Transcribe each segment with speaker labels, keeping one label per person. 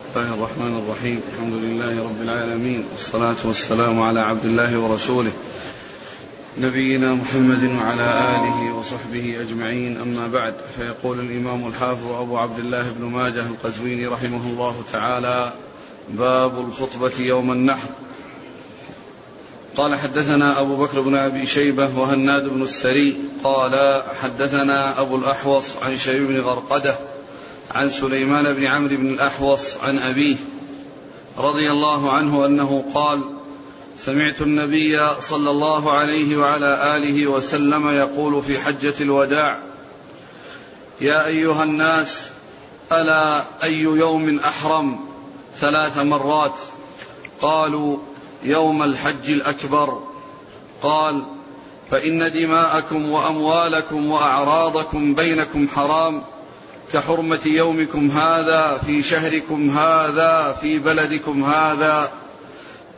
Speaker 1: الله الرحمن الرحيم. الحمد لله رب العالمين. والصلاة والسلام على عبد الله ورسوله نبينا محمد وعلى آله وصحبه أجمعين. أما بعد فيقول الإمام الحافظ أبو عبد الله بن ماجه القزويني رحمه الله تعالى باب الخطبة يوم النحر. قال حدثنا أبو بكر بن أبي شيبة وهناد بن السري. قال حدثنا أبو الأحوص عن شيب بن غرقدة عن سليمان بن عمرو بن الأحوص عن أبيه رضي الله عنه أنه قال سمعت النبي صلى الله عليه وعلى آله وسلم يقول في حجة الوداع يا أيها الناس ألا أي يوم أحرم ثلاث مرات؟ قالوا يوم الحج الأكبر. قال فإن دماءكم وأموالكم وأعراضكم بينكم حرام كحرمة يومكم هذا في شهركم هذا في بلدكم هذا.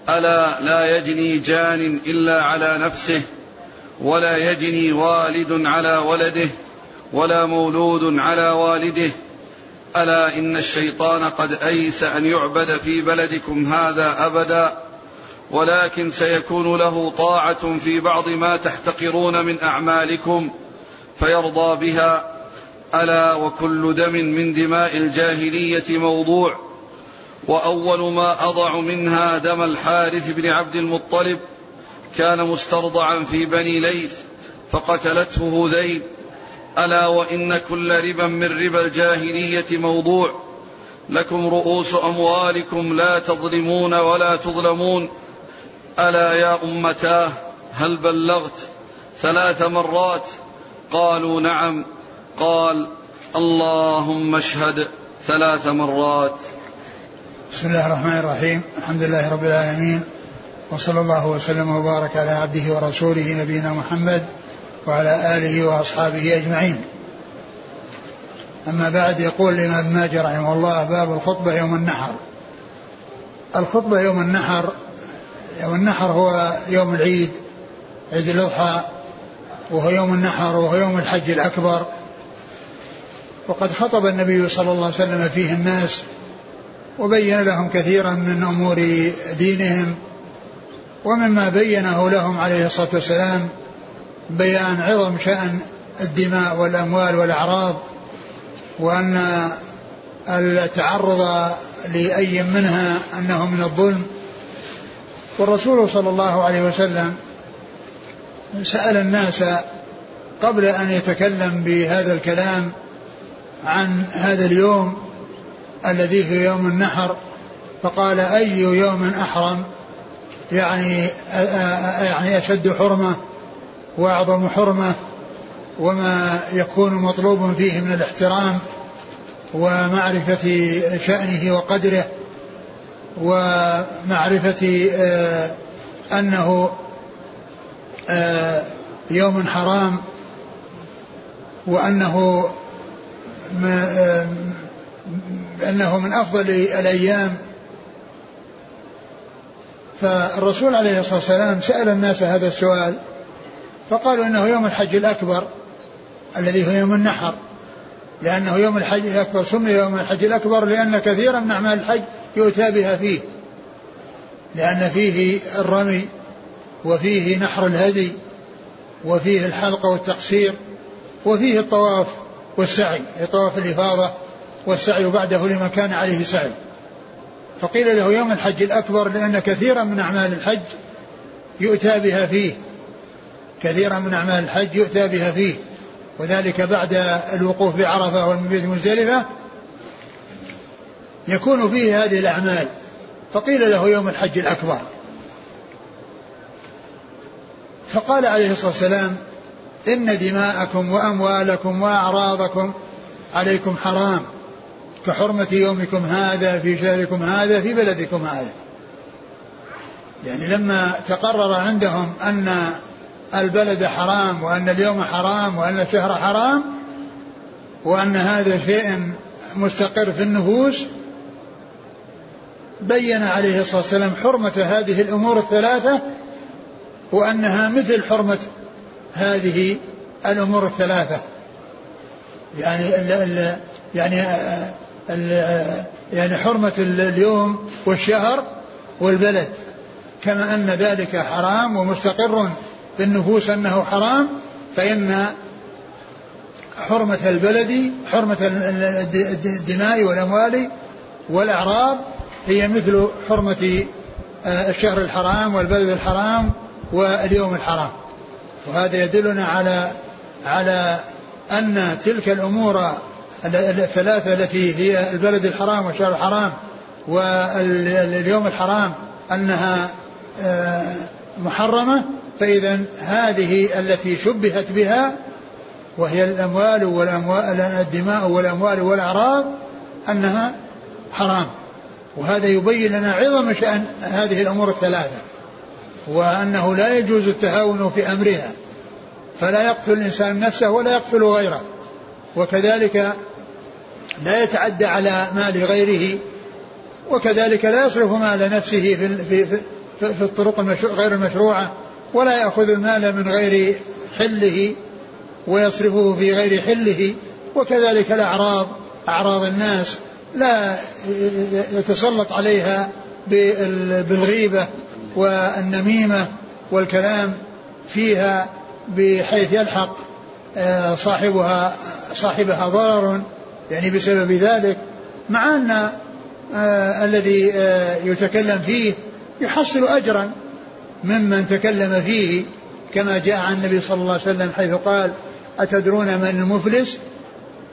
Speaker 1: ألا لا يجني جان إلا على نفسه ولا يجني والد على ولده ولا مولود على والده. ألا إن الشيطان قد أيس أن يعبد في بلدكم هذا أبدا ولكن سيكون له طاعة في بعض ما تحتقرون من أعمالكم فيرضى بها. ألا وكل دم من دماء الجاهلية موضوع وأول ما أضع منها دم الحارث بن عبد المطلب كان مسترضعا في بني ليث فقتلته هذيل. ألا وإن كل ربا من ربا الجاهلية موضوع لكم رؤوس أموالكم لا تظلمون ولا تظلمون. ألا يا أمتاه هل بلغت ثلاث مرات؟ قالوا نعم. قال اللهم اشهد ثلاث مرات.
Speaker 2: بسم الله الرحمن الرحيم. الحمد لله رب العالمين. وصلى الله وسلم وبارك على عبده ورسوله نبينا محمد وعلى آله وأصحابه أجمعين. أما بعد يقول الإمام ماجد رحمه الله باب الخطبة يوم النحر. الخطبة يوم النحر يوم النحر هو يوم العيد عيد الأضحى وهو يوم النحر وهو يوم الحج الأكبر. وقد خطب النبي صلى الله عليه وسلم فيه الناس وبين لهم كثيرا من أمور دينهم ومما بينه لهم عليه الصلاة والسلام بيان عظم شأن الدماء والأموال والأعراض وأن التعرض لأي منها أنه من الظلم. والرسول صلى الله عليه وسلم سأل الناس قبل أن يتكلم بهذا الكلام عن هذا اليوم الذي في يوم النحر فقال أي يوم أحرم؟ يعني يعني أشد حرمة وأعظم حرمة وما يكون مطلوب فيه من الاحترام ومعرفة شأنه وقدره ومعرفة أنه يوم حرام وأنه أنه من أفضل الأيام. فالرسول عليه الصلاة والسلام سأل الناس هذا السؤال فقالوا إنه يوم الحج الأكبر الذي هو يوم النحر لأنه يوم الحج الأكبر سمي يوم الحج الأكبر لأن كثيرا من أعمال الحج يؤتى بها فيه لأن فيه الرمي وفيه نحر الهدي وفيه الحلق والتقصير وفيه الطواف. والسعي طواف الإفاضة والسعي بعده لمن كان عليه سعي. فقيل له يوم الحج الأكبر لأن كثيرا من أعمال الحج يؤتى بها فيه. كثيرا من أعمال الحج يؤتى بها فيه. وذلك بعد الوقوف بعرفة والمبيت مزدلفة يكون فيه هذه الأعمال. فقيل له يوم الحج الأكبر. فقال عليه الصلاة والسلام إن دماءكم وأموالكم وأعراضكم عليكم حرام كحرمة يومكم هذا في شهركم هذا في بلدكم هذا. يعني لما تقرر عندهم أن البلد حرام وأن اليوم حرام وأن الشهر حرام وأن هذا شيء مستقر في النفوس بين عليه الصلاة والسلام حرمة هذه الأمور الثلاثة وأنها مثل حرمة هذه الأمور الثلاثة. يعني ال ال يعني يعني حرمة اليوم والشهر والبلد. كما أن ذلك حرام ومستقر في النفوس أنه حرام فإن حرمة البلد حرمة الدماء والأموال والأعراض هي مثل حرمة الشهر الحرام والبلد الحرام واليوم الحرام. وهذا يدلنا على على أن تلك الأمور الثلاثة التي هي البلد الحرام والشهر الحرام واليوم الحرام أنها آه، محرمة فإذا هذه التي شبهت بها وهي الأموال والأموال الدماء والأموال والأعراض أنها حرام. وهذا يبين لنا عظم شأن هذه الأمور الثلاثة. وأنه لا يجوز التهاون في أمرها فلا يقتل الإنسان نفسه ولا يقتل غيره. وكذلك لا يتعدى على مال غيره وكذلك لا يصرف مال نفسه في, في, في, في الطرق المشروع غير المشروعة ولا يأخذ المال من غير حله ويصرفه في غير حله. وكذلك الأعراض أعراض الناس لا يتسلط عليها بالغيبة. والنميمة والكلام فيها بحيث يلحق آه، صاحبها صاحبها ضرر يعني بسبب ذلك مع أن آه الذي آه يتكلم فيه يحصل أجرا ممن تكلم فيه كما جاء عن النبي صلى الله عليه وسلم حيث قال أتدرون من المفلس؟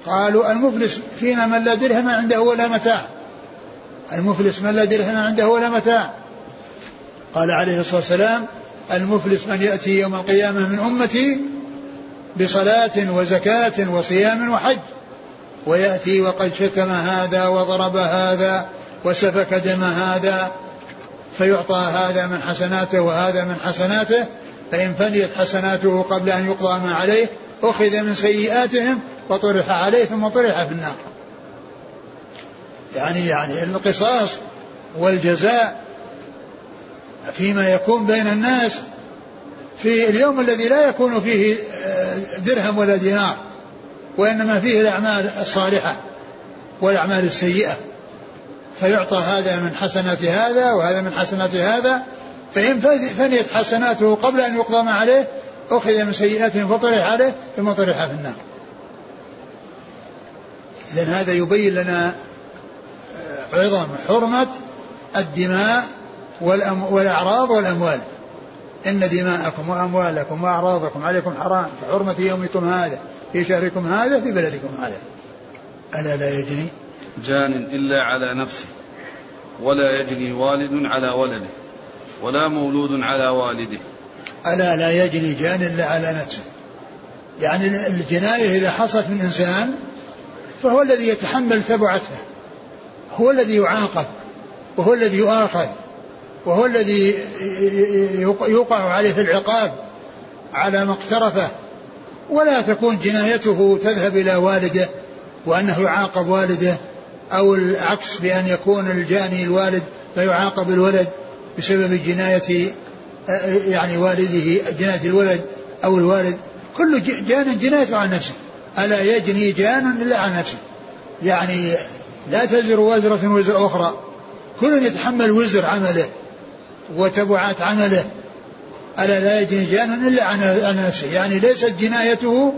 Speaker 2: قالوا المفلس فينا من لا درهم عنده ولا متاع. المفلس من لا درهم عنده ولا متاع. قال عليه الصلاة والسلام المفلس من يأتي يوم القيامة من أمتي بصلاة وزكاة وصيام وحج ويأتي وقد شتم هذا وضرب هذا وسفك دم هذا فيعطى هذا من حسناته وهذا من حسناته فإن فنيت حسناته قبل أن يقضى ما عليه أخذ من سيئاتهم وطرح عليه ثم طرح في النار. يعني يعني القصاص والجزاء فيما يكون بين الناس في اليوم الذي لا يكون فيه آه، درهم ولا دينار وإنما فيه الأعمال الصالحة والأعمال السيئة. فيعطى هذا من حسنات هذا وهذا من حسنات هذا فإن فنيت حسناته قبل أن يقضى ما عليه أخذ من سيئاتهم فطرح عليه ثم طرح في النار. إذن هذا يبين لنا آه، عظم حرمة الدماء والأعراض والأموال. إن دماءكم وأموالكم وأعراضكم عليكم حرام كحرمة يومكم هذا في شهركم هذا في بلدكم هذا. ألا لا يجني
Speaker 1: جان إلا على نفسه ولا يجني والد على ولده ولا مولود على والده.
Speaker 2: ألا لا يجني جان إلا على نفسه. يعني الجناية إذا حصلت من إنسان فهو الذي يتحمل تبعته هو الذي يعاقب وهو الذي يؤاخذ. وهو الذي يوقع عليه العقاب على ما اقترفه ولا تكون جنايته تذهب إلى والده وأنه يعاقب والده أو العكس بأن يكون الجاني الوالد فيعاقب الولد بسبب جناية يعني والده جناية الولد أو الوالد. كل جان جنايته عن نفسه. ألا يجني جان إلا عن نفسه. يعني لا تزر وزرة وزر أخرى. كل يتحمل وزر عمله. وتبعات عمله. ألا لا يجني جان إلا عن نفسه. يعني ليست جنايته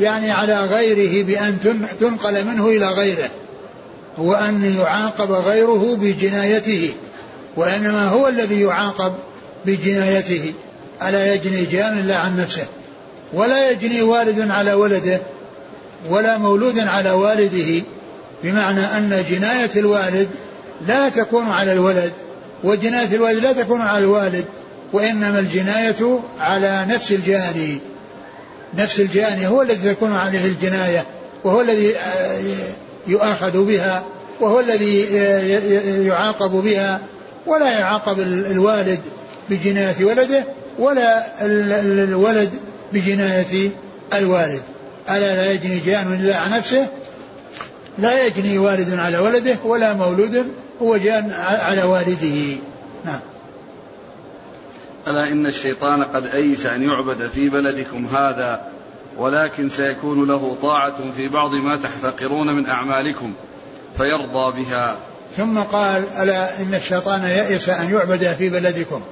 Speaker 2: يعني على غيره بأن تنقل منه إلى غيره. هو أن يعاقب غيره بجنايته. وإنما هو الذي يعاقب بجنايته. ألا يجني جان إلا عن نفسه. ولا يجني والد على ولده. ولا مولود على والده. بمعنى أن جناية الوالد لا تكون على الولد. وجناية الوالد لا تكون على الوالد وإنما الجناية على نفس الجاني. نفس الجاني هو الذي تكون عليه الجناية وهو الذي آه، يؤاخذ بها وهو الذي آه، يعاقب بها. ولا يعاقب الوالد بجناية ولده ولا الولد بجناية الوالد. ألا لا يجني جان إلا عن نفسه؟ لا يجني والد على ولده ولا مولود هو جان على والده. نعم.
Speaker 1: ألا إن الشيطان قد أيس أن يعبد في بلدكم هذا ولكن سيكون له طاعة في بعض ما تحتقرون من أعمالكم فيرضى بها.
Speaker 2: ثم قال ألا إن الشيطان يئس أن يعبد في بلدكم؟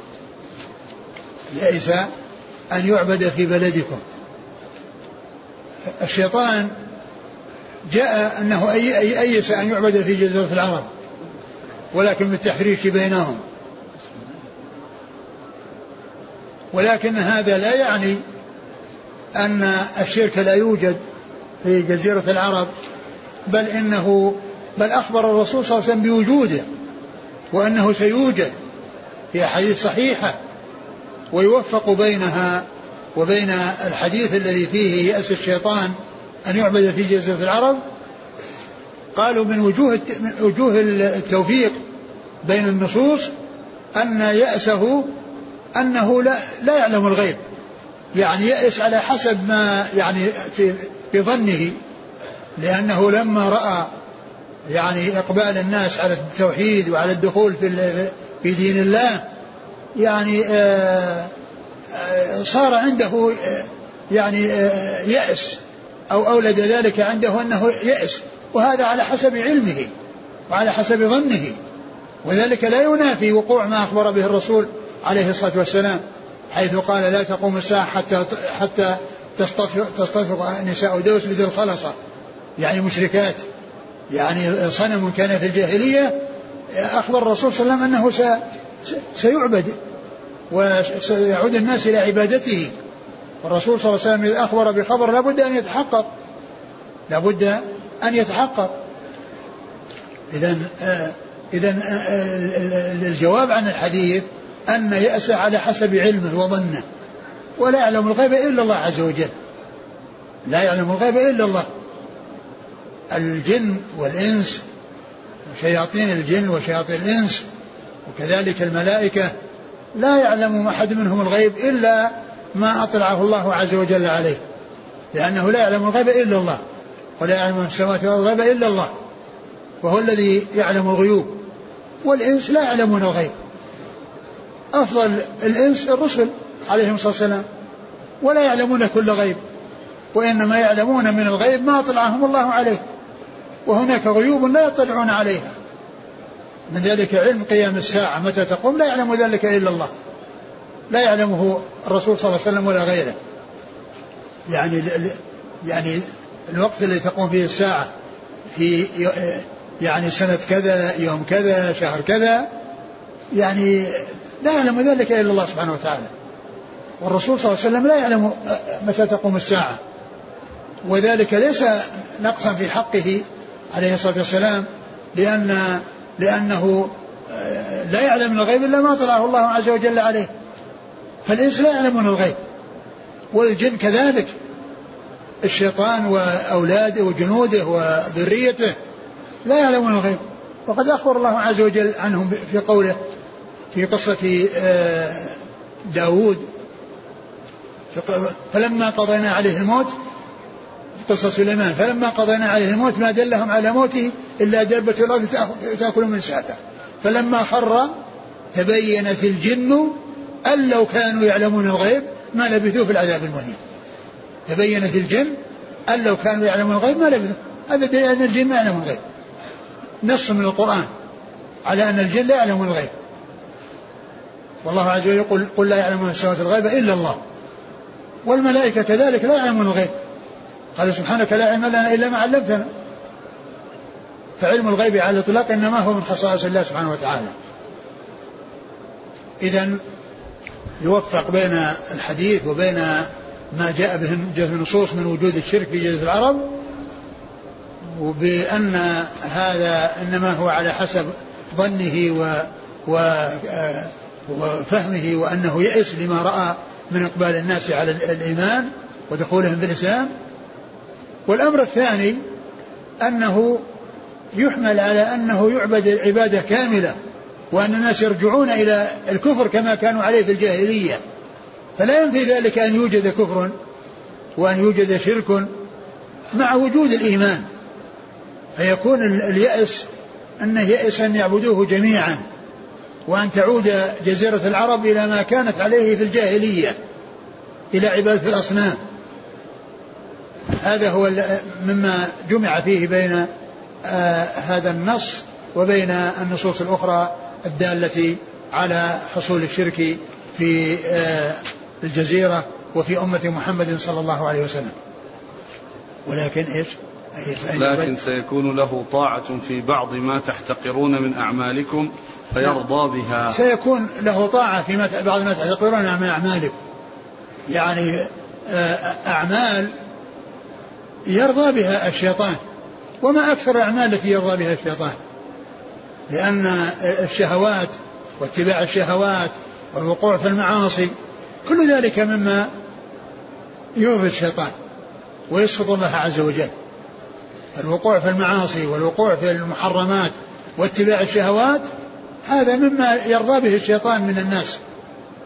Speaker 2: يئس أن يعبد في بلدكم. الشيطان جاء أنه أيس أن يعبد في جزيرة العرب. ولكن بالتحريش بينهم. ولكن هذا لا يعني أن الشرك لا يوجد في جزيرة العرب بل إنه بل أخبر الرسول صلى الله عليه وسلم بوجوده وأنه سيوجد في أحاديث صحيحة ويوفق بينها وبين الحديث الذي فيه يأس الشيطان أن يعبد في جزيرة العرب. قالوا من وجوه من وجوه التوفيق بين النصوص أن يأسه أنه لا لا يعلم الغيب. يعني يأس على حسب ما يعني في في ظنه لأنه لما رأى يعني إقبال الناس على التوحيد وعلى الدخول في في دين الله يعني آه، آه، صار عنده آه، يعني يأس أو أولد ذلك عنده أنه يأس وهذا على حسب علمه وعلى حسب ظنه. وذلك لا ينافي وقوع ما أخبر به الرسول عليه الصلاة والسلام حيث قال لا تقوم الساعة حتى حتى تصطفق نساء دوس بذي الخلصة. يعني مشركات. يعني صنم كان في الجاهلية أخبر الرسول صلى الله عليه وسلم أنه سيعبد وسيعود الناس إلى عبادته. والرسول صلى الله عليه وسلم إذا أخبر بخبر لابد أن يتحقق. لابد أن يتحقق. إذا إذا الجواب عن الحديث أن يأس على حسب علمه وظنه. ولا يعلم الغيب إلا الله عز وجل. لا يعلم الغيب إلا الله. الجن والإنس وشياطين الجن وشياطين الإنس. وكذلك الملائكة. لا يعلم أحد منهم الغيب إلا ما أطلعه الله عز وجل عليه. لأنه لا يعلم الغيب إلا الله. ولا يعلم السماوات والغيب إلا الله. وهو الذي يعلم الغيوب. والإنس لا يعلمون الغيب. أفضل الإنس الرسل عليهم الصلاة والسلام ولا يعلمون كل غيب وإنما يعلمون من الغيب ما أطلعهم الله عليه وهناك غيوب لا يطلعون عليها. من ذلك علم قيام الساعة متى تقوم؟ لا يعلم ذلك إلا الله. لا يعلمه الرسول صلى الله عليه وسلم ولا غيره. يعني يعني الوقت الذي تقوم فيه الساعة في يعني سنة كذا يوم كذا شهر كذا. يعني لا يعلم ذلك إلا الله سبحانه وتعالى. والرسول صلى الله عليه وسلم لا يعلم متى تقوم الساعة. وذلك ليس نقصا في حقه عليه الصلاة والسلام لأن لأنه لا يعلم الغيب إلا ما طلعه الله عز وجل عليه. فالإنس لا يعلمون الغيب. والجن كذلك. الشيطان وأولاده وجنوده وذريته لا يعلمون الغيب. وقد أخبر الله عز وجل عنهم في قوله في قصة آه، داود. فلما قضينا عليه الموت في قصة سليمان فلما قضينا عليه الموت ما دلهم على موته إلا دابة الأرض تأكل من ساعته. فلما خر تبينت الجن أن لو كانوا يعلمون الغيب ما لبثوا في العذاب المهين. تبينت الجن أن لو كانوا يعلمون الغيب ما لبثوا. هذا دليل أن الجن ما يعلمون الغيب. نص من القرآن على أن الجن لا يعلمون الغيب. والله عز وجل يقول قل لا يعلم من السماوات الغيب إلا الله. والملائكة كذلك لا يعلمون الغيب. قال سبحانك لا علم لنا إلا ما علمتنا. فعلم الغيب على الإطلاق إنما هو من خصائص الله سبحانه وتعالى. إذا يوفق بين الحديث وبين ما جاء به النصوص من وجود الشرك في جزيرة العرب وبأن هذا إنما هو على حسب ظنه و, و وفهمه وأنه يئس لما رأى من إقبال الناس على الإيمان ودخولهم في الإسلام والأمر الثاني أنه يحمل على أنه يعبد عبادة كاملة وأن الناس يرجعون إلى الكفر كما كانوا عليه في الجاهلية. فلا ينفي ذلك أن يوجد كفر وأن يوجد شرك مع وجود الإيمان. فيكون اليأس أنه يأس أن يعبدوه جميعا وأن تعود جزيرة العرب إلى ما كانت عليه في الجاهلية إلى عبادة الأصنام. هذا هو مما جمع فيه بين آه هذا النص وبين النصوص الأخرى الدالة على حصول الشرك في آه الجزيرة وفي أمة محمد صلى الله عليه وسلم. ولكن إيش؟
Speaker 1: لكن سيكون له طاعة في بعض ما تحتقرون من أعمالكم فيرضى بها.
Speaker 2: سيكون له طاعة في بعض ما تحتقرون من أعمالكم. يعني آه، أعمال يرضى بها الشيطان. وما أكثر الأعمال التي يرضى بها الشيطان. لأن الشهوات واتباع الشهوات والوقوع في المعاصي كل ذلك مما يرضي الشيطان ويسخط الله عز وجل. الوقوع في المعاصي والوقوع في المحرمات واتباع الشهوات هذا مما يرضى به الشيطان من الناس.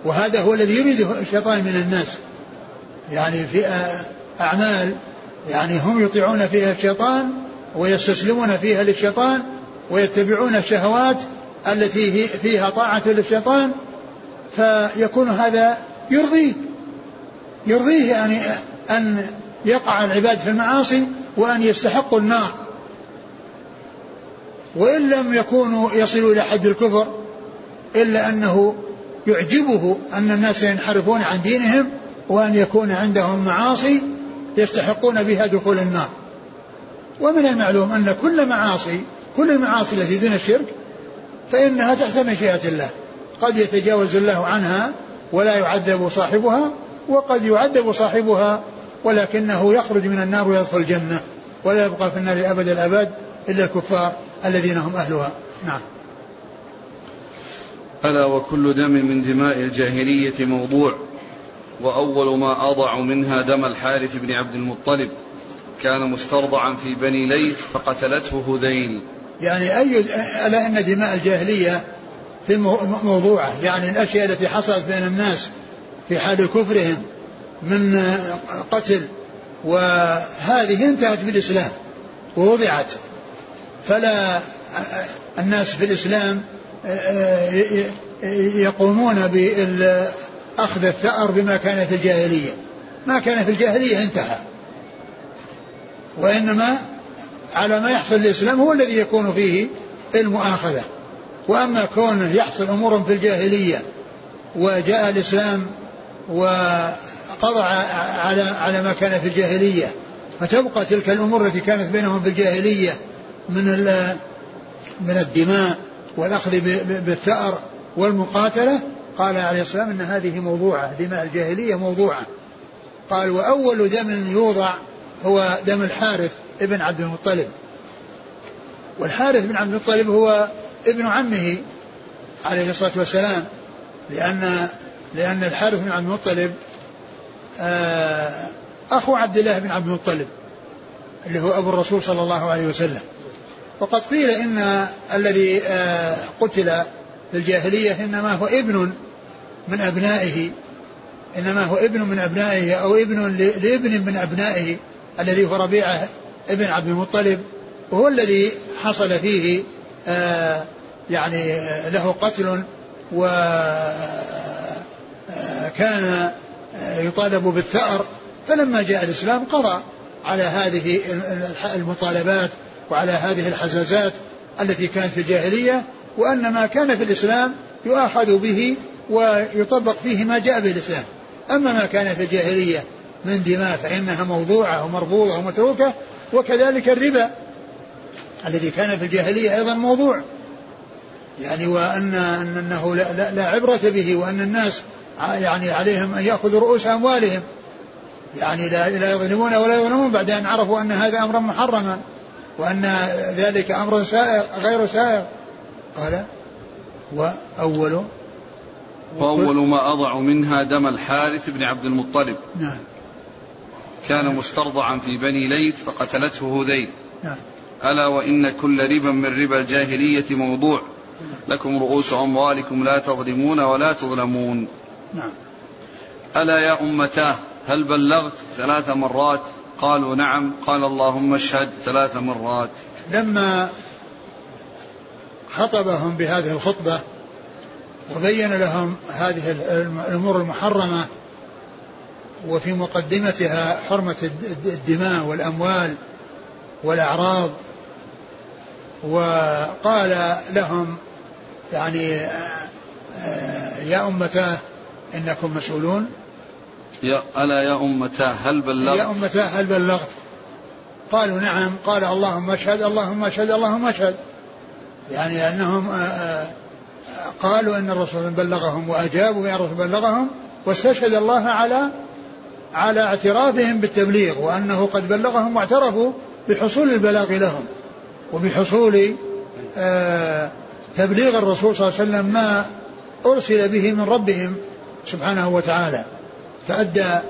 Speaker 2: وهذا هو الذي يريده الشيطان من الناس. يعني في أعمال يعني هم يطيعون فيها الشيطان ويستسلمون فيها للشيطان ويتبعون الشهوات التي فيها طاعة للشيطان فيكون هذا يرضيه. يرضيه يعني أن يقع العباد في المعاصي وأن يستحقوا النار. وإن لم يكونوا يصلوا إلى حد الكفر إلا أنه يعجبه أن الناس ينحرفون عن دينهم وأن يكون عندهم معاصي يستحقون بها دخول النار. ومن المعلوم أن كل معاصي كل المعاصي التي دون الشرك فإنها تحت مشيئة الله. قد يتجاوز الله عنها ولا يعذب صاحبها وقد يعذب صاحبها ولكنه يخرج من النار ويدخل الجنة ولا يبقى في النار أبد الأبد إلا الكفار الذين هم أهلها. نعم.
Speaker 1: ألا وكل دم من دماء الجاهلية موضوع وأول ما أضع منها دم الحارث بن عبد المطلب كان مسترضعا في بني ليث فقتلته هذيل.
Speaker 2: يعني أي ألا أن دماء الجاهلية في موضوعة يعني الأشياء التي حصلت بين الناس في حال كفرهم من قتل وهذه انتهت بالإسلام ووضعت. فلا الناس في الإسلام يقومون بأخذ الثأر بما كان في الجاهلية. ما كان في الجاهلية انتهى. وإنما على ما يحصل الإسلام هو الذي يكون فيه المؤاخذة. وأما كونه يحصل أمور في الجاهلية وجاء الإسلام وقضى على على ما كان في الجاهلية. فتبقى تلك الأمور التي كانت بينهم في الجاهلية من من الدماء والأخذ بالثأر والمقاتلة. قال عليه السلام أن هذه موضوعة دماء الجاهلية موضوعة. قال وأول دم يوضع هو دم الحارث ابن عبد المطلب. والحارث بن عبد المطلب هو ابن عمه عليه الصلاة والسلام لأن لأن الحارث بن عبد المطلب أخو عبد الله بن عبد المطلب اللي هو أبو الرسول صلى الله عليه وسلم. وقد قيل إن الذي آه، قتل في الجاهلية إنما هو ابن من أبنائه إنما هو ابن من أبنائه أو ابن لابن من أبنائه الذي هو ربيعة ابن عبد المطلب وهو الذي حصل فيه آه يعني له قتل وكان آه يطالب بالثأر فلما جاء الإسلام قضى على هذه المطالبات وعلى هذه الحزازات التي كانت في الجاهلية وأن ما كان في الإسلام يؤاخذ به ويطبق فيه ما جاء به الإسلام. أما ما كان في الجاهلية من دماء فإنها موضوعة ومربوطة ومتروكة وكذلك الربا الذي كان في الجاهلية أيضا موضوع. يعني وأن أنه لا, لا, لا عبرة به وأن الناس يعني عليهم أن يأخذوا رؤوس أموالهم. يعني لا, لا يظلمون ولا يظلمون بعد أن عرفوا أن هذا أمرا محرما وأن ذلك أمر سائغ غير سائغ قال وأول
Speaker 1: وأول ما أضع منها دم الحارث بن عبد المطلب.
Speaker 2: نعم.
Speaker 1: كان مسترضعا في بني ليث فقتلته هذيل.
Speaker 2: نعم.
Speaker 1: ألا وإن كل ربا من ربا الجاهلية موضوع. لكم رؤوس أموالكم لا تظلمون ولا تظلمون.
Speaker 2: نعم.
Speaker 1: ألا يا أمتاه هل بلغت ثلاث مرات؟ قالوا نعم. قال اللهم اشهد ثلاث مرات.
Speaker 2: لما خطبهم بهذه الخطبة وبين لهم هذه الأمور المحرمة وفي مقدمتها حرمة الدماء والأموال والأعراض وقال لهم يعني يا أمتاه إنكم مسؤولون.
Speaker 1: يا ألا يا أمتاه هل بلغت؟
Speaker 2: يا أمتاه هل بلغت؟ قالوا نعم. قال اللهم اشهد اللهم اشهد اللهم اشهد. يعني أنهم قالوا أن الرسول بلغهم وأجابوا بأن الرسول بلغهم واستشهد الله على على اعترافهم بالتبليغ وأنه قد بلغهم واعترفوا بحصول البلاغ لهم وبحصول آه تبليغ الرسول صلى الله عليه وسلم ما أرسل به من ربهم. سبحانه وتعالى فأدى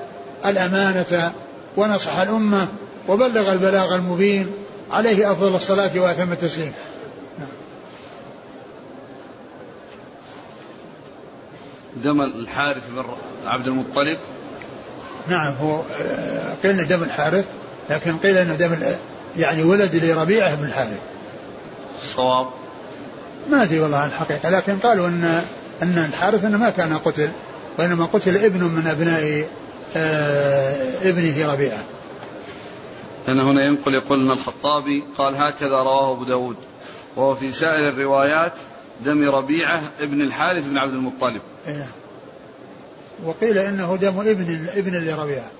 Speaker 2: الأمانة ونصح الأمة وبلغ البلاغ المبين عليه أفضل الصلاة وأتم التسليم.
Speaker 1: دم الحارث بن عبد المطلب.
Speaker 2: نعم هو آه، قيل إنه دم الحارث لكن قيل إنه دم يعني ولد لربيعة بن الحارث.
Speaker 1: صواب.
Speaker 2: ما أدري والله الحقيقة لكن قالوا إن إن الحارث إنه ما كان قتل. وإنما قتل ابن من أبناء آه ابنه ربيعة.
Speaker 1: لأن هنا ينقل يقول أن الخطابي قال هكذا رواه أبو داود. وهو في سائر الروايات دم ربيعة ابن الحارث بن عبد المطلب.
Speaker 2: إيه. وقيل إنه دم ابن ابن لربيعة.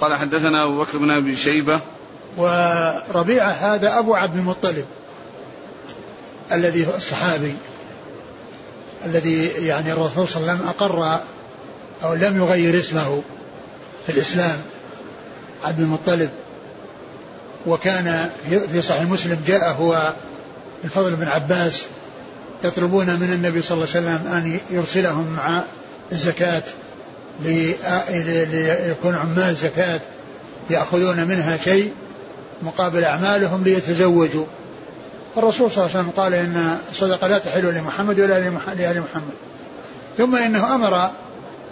Speaker 1: قال حدثنا أبو بكر بن أبي شيبة.
Speaker 2: وربيعة هذا أبو عبد المطلب. الذي هو الصحابي الذي يعني الرسول صلى الله عليه وسلم أقر أو لم يغير اسمه في الإسلام عبد المطلب. وكان في صحيح مسلم جاء هو الفضل بن عباس يطلبون من النبي صلى الله عليه وسلم أن يرسلهم مع الزكاة ليكون عمال زكاة يأخذون منها شيء مقابل أعمالهم ليتزوجوا. الرسول صلى الله عليه وسلم قال إن الصدقة لا تحل لمحمد ولا لآل محمد. ثم إنه أمر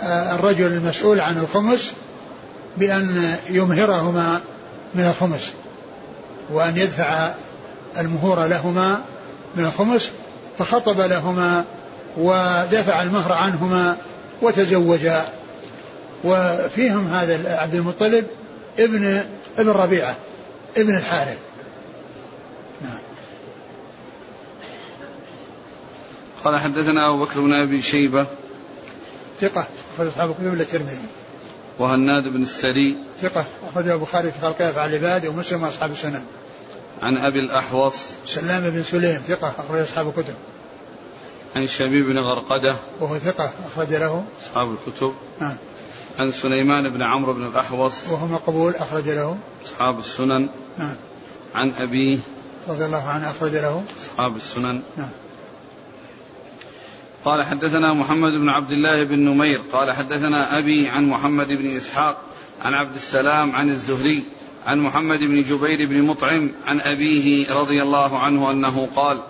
Speaker 2: آه، الرجل المسؤول عن الخمس بأن يمهرهما من الخمس وأن يدفع المهور لهما من الخمس فخطب لهما ودفع المهر عنهما وتزوجا وفيهم هذا عبد المطلب ابن ابن ربيعة ابن الحارث.
Speaker 1: قال حدثنا أبو بكر بن أبي شيبة.
Speaker 2: ثقة أخرج أصحاب الكتب إلا الترمذي.
Speaker 1: وهناد بن السري.
Speaker 2: ثقة أخرجه البخاري في خلق أفعال العباد ومسلم وأصحاب السنن.
Speaker 1: عن أبي الأحوص.
Speaker 2: سلام بن سليم ثقة أخرج أصحاب الكتب.
Speaker 1: عن شبيب بن غرقدة.
Speaker 2: وهو ثقة أخرج له.
Speaker 1: أصحاب الكتب.
Speaker 2: نعم.
Speaker 1: عن سليمان بن عمرو بن الأحوص.
Speaker 2: وهو مقبول أخرج له.
Speaker 1: أصحاب السنن.
Speaker 2: نعم.
Speaker 1: عن أبيه.
Speaker 2: رضي الله عنه أخرج له.
Speaker 1: أصحاب السنن.
Speaker 2: نعم.
Speaker 1: قال حدثنا محمد بن عبد الله بن نمير قال حدثنا أبي عن محمد بن إسحاق عن عبد السلام عن الزهري عن محمد بن جبير بن مطعم عن أبيه رضي الله عنه أنه قال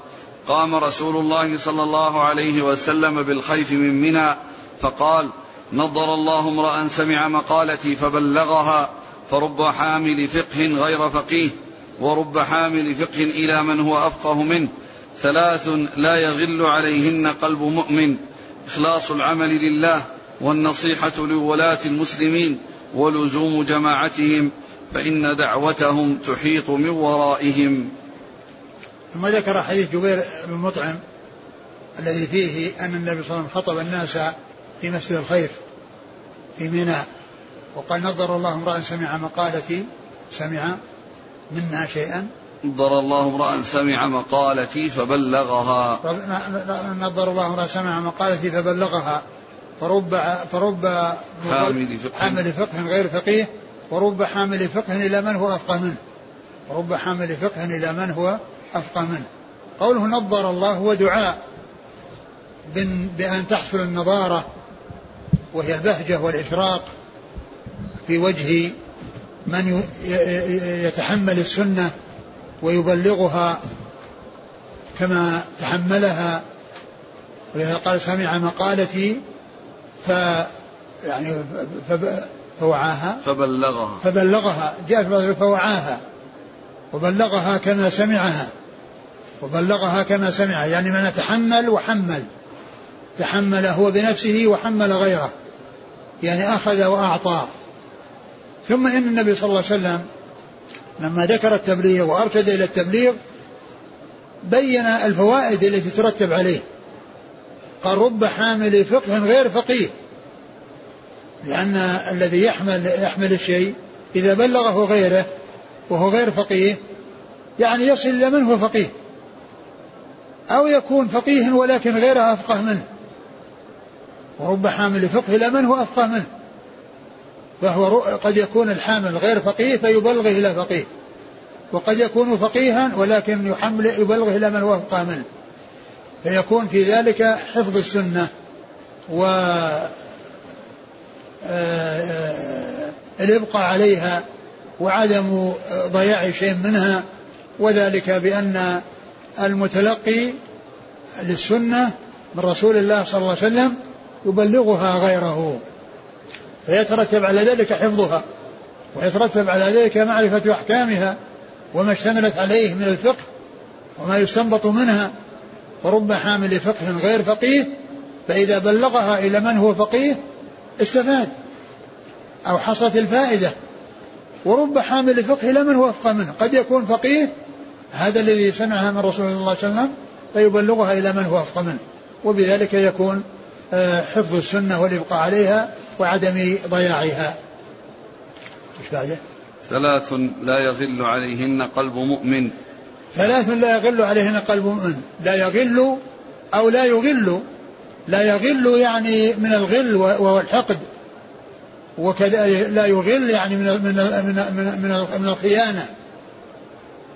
Speaker 1: قام رسول الله صلى الله عليه وسلم بالخيف من منى فقال نضر الله امرأ سمع مقالتي فبلغها فرب حامل فقه غير فقيه ورب حامل فقه إلى من هو أفقه منه. ثلاث لا يغل عليهن قلب مؤمن. إخلاص العمل لله والنصيحة لولاة المسلمين ولزوم جماعتهم فإن دعوتهم تحيط من ورائهم.
Speaker 2: ثم ذكر حديث جبير بن مطعم الذي فيه أن النبي صلى الله عليه وسلم خطب الناس في مسجد الخيف في منى وقال نظر الله امرأ سمع مقالتي سمع منها شيئا.
Speaker 1: نظر الله امرأ سمع مقالتي فبلغها.
Speaker 2: نظر الله امرأ سمع مقالتي فبلغها. فرب فرب
Speaker 1: حامل فقه.
Speaker 2: حامل فقه غير فقيه. ورب حامل فقه إلى من هو أفقه منه. ورب حامل فقه إلى من هو أفقه منه. قوله نظر الله هو دعاء. بأن تحصل النضارة وهي البهجة والإشراق في وجه من يتحمل السنة. ويبلغها كما تحملها. ولهذا قال سمع مقالتي ف يعني فوعاها.
Speaker 1: فبلغها.
Speaker 2: فبلغها. جاءت فوعاها. وبلغها كما سمعها. وبلغها كما سمعها. يعني من تحمل وحمل. تحمل هو بنفسه وحمل غيره. يعني أخذ وأعطى. ثم إن النبي صلى الله عليه وسلم لما ذكر التبليغ وأرشد إلى التبليغ بين الفوائد التي ترتب عليه. قال رب حامل فقه غير فقيه. لأن الذي يحمل يحمل الشيء إذا بلغه غيره وهو غير فقيه يعني يصل إلى من هو فقيه. أو يكون فقيه ولكن غيره أفقه منه. ورب حامل فقه إلى من هو أفقه منه. فهو قد يكون الحامل غير فقيه فيبلغه إلى فقيه. وقد يكون فقيها ولكن يحمل يبلغه إلى من هو منه. فيكون في ذلك حفظ السنة. و آه، آه، الإبقاء عليها وعدم ضياع شيء منها. وذلك بأن المتلقي للسنة من رسول الله صلى الله عليه وسلم يبلغها غيره. فيترتب على ذلك حفظها ويترتب على ذلك معرفة أحكامها وما اشتملت عليه من الفقه وما يستنبط منها. ورب حامل فقه غير فقيه فإذا بلغها إلى من هو فقيه استفاد أو حصلت الفائدة. ورب حامل فقه إلى من هو أفقه منه. قد يكون فقيه هذا الذي سمعها من رسول الله صلى الله عليه وسلم فيبلغها إلى من هو أفقه منه. وبذلك يكون آه، حفظ السنة والإبقاء عليها وعدم ضياعها.
Speaker 1: إيش بعده؟ ثلاث لا يغل عليهن قلب مؤمن.
Speaker 2: ثلاث لا يغل عليهن قلب مؤمن. لا يغل أو لا يغل لا يغل يعني من الغل والحقد وكذا لا يغل يعني من من من من, من الخيانة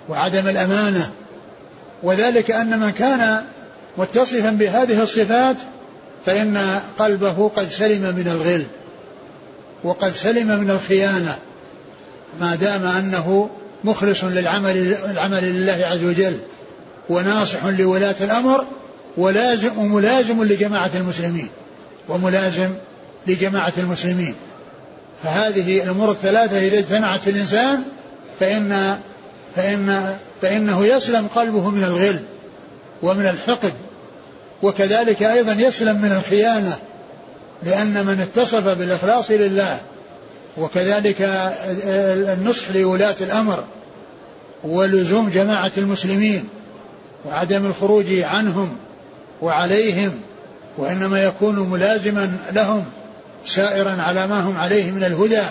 Speaker 2: وعدم الأمانة. وذلك أن من كان متصفا بهذه الصفات فإن قلبه قد سلم من الغل وقد سلم من الخيانة ما دام أنه مخلص للعمل العمل لله عز وجل وناصح لولاة الأمر ولازم وملازم لجماعة المسلمين وملازم لجماعة المسلمين. فهذه الأمور الثلاثة إذا اجتمعت في الإنسان فإن فإن فإنه يسلم قلبه من الغل ومن الحقد وكذلك أيضا يسلم من الخيانة لأن من اتصف بالإخلاص لله وكذلك النصح لولاة الأمر ولزوم جماعة المسلمين وعدم الخروج عنهم وعليهم وإنما يكون ملازما لهم سائرا على ما هم عليه من الهدى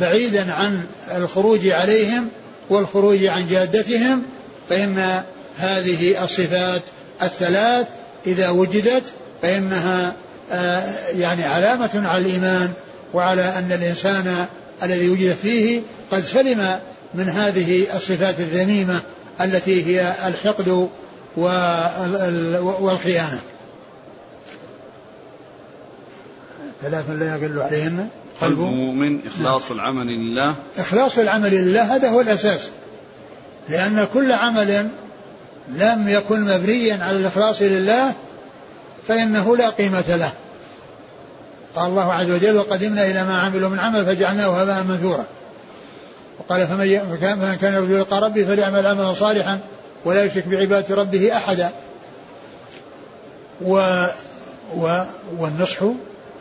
Speaker 2: بعيدا عن الخروج عليهم والخروج عن جادتهم فإن هذه الصفات الثلاث إذا وجدت فإنها آه، يعني علامة على الإيمان وعلى أن الإنسان الذي وجد فيه قد سلم من هذه الصفات الذميمة التي هي الحقد والخيانة. ثلاث لا يقل عليهن؟
Speaker 1: قلب مؤمن إخلاص العمل لله.
Speaker 2: إخلاص العمل لله هذا هو الأساس. لأن كل عمل لم يكن مبنيا على الإخلاص لله فإنه لا قيمة له. قال الله عز وجل وقدمنا إلى ما عملوا من عمل فجعلناه هباء منثورا. وقال فمن كان يرجو لقاء ربه فليعمل عملا صالحا ولا يشرك بعبادة ربه أحدا. و و والنصح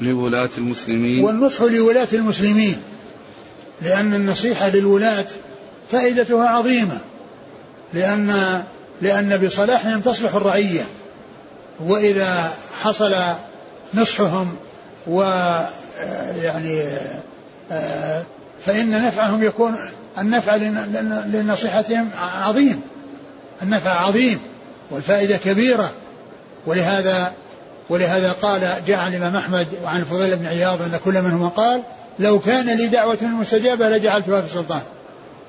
Speaker 1: لولاة المسلمين.
Speaker 2: والنصح لولاة المسلمين. لأن النصيحة للولاة فائدتها عظيمة. لأن لأن بصلاحهم تصلح الرعية وإذا حصل نصحهم و يعني فإن نفعهم يكون النفع لنصيحتهم عظيم النفع عظيم والفائدة كبيرة. ولهذا ولهذا قال جاء عن الإمام أحمد وعن الفضيل بن عياض أن كل منهما قال لو كان لي دعوة مستجابة لجعلتها في السلطان.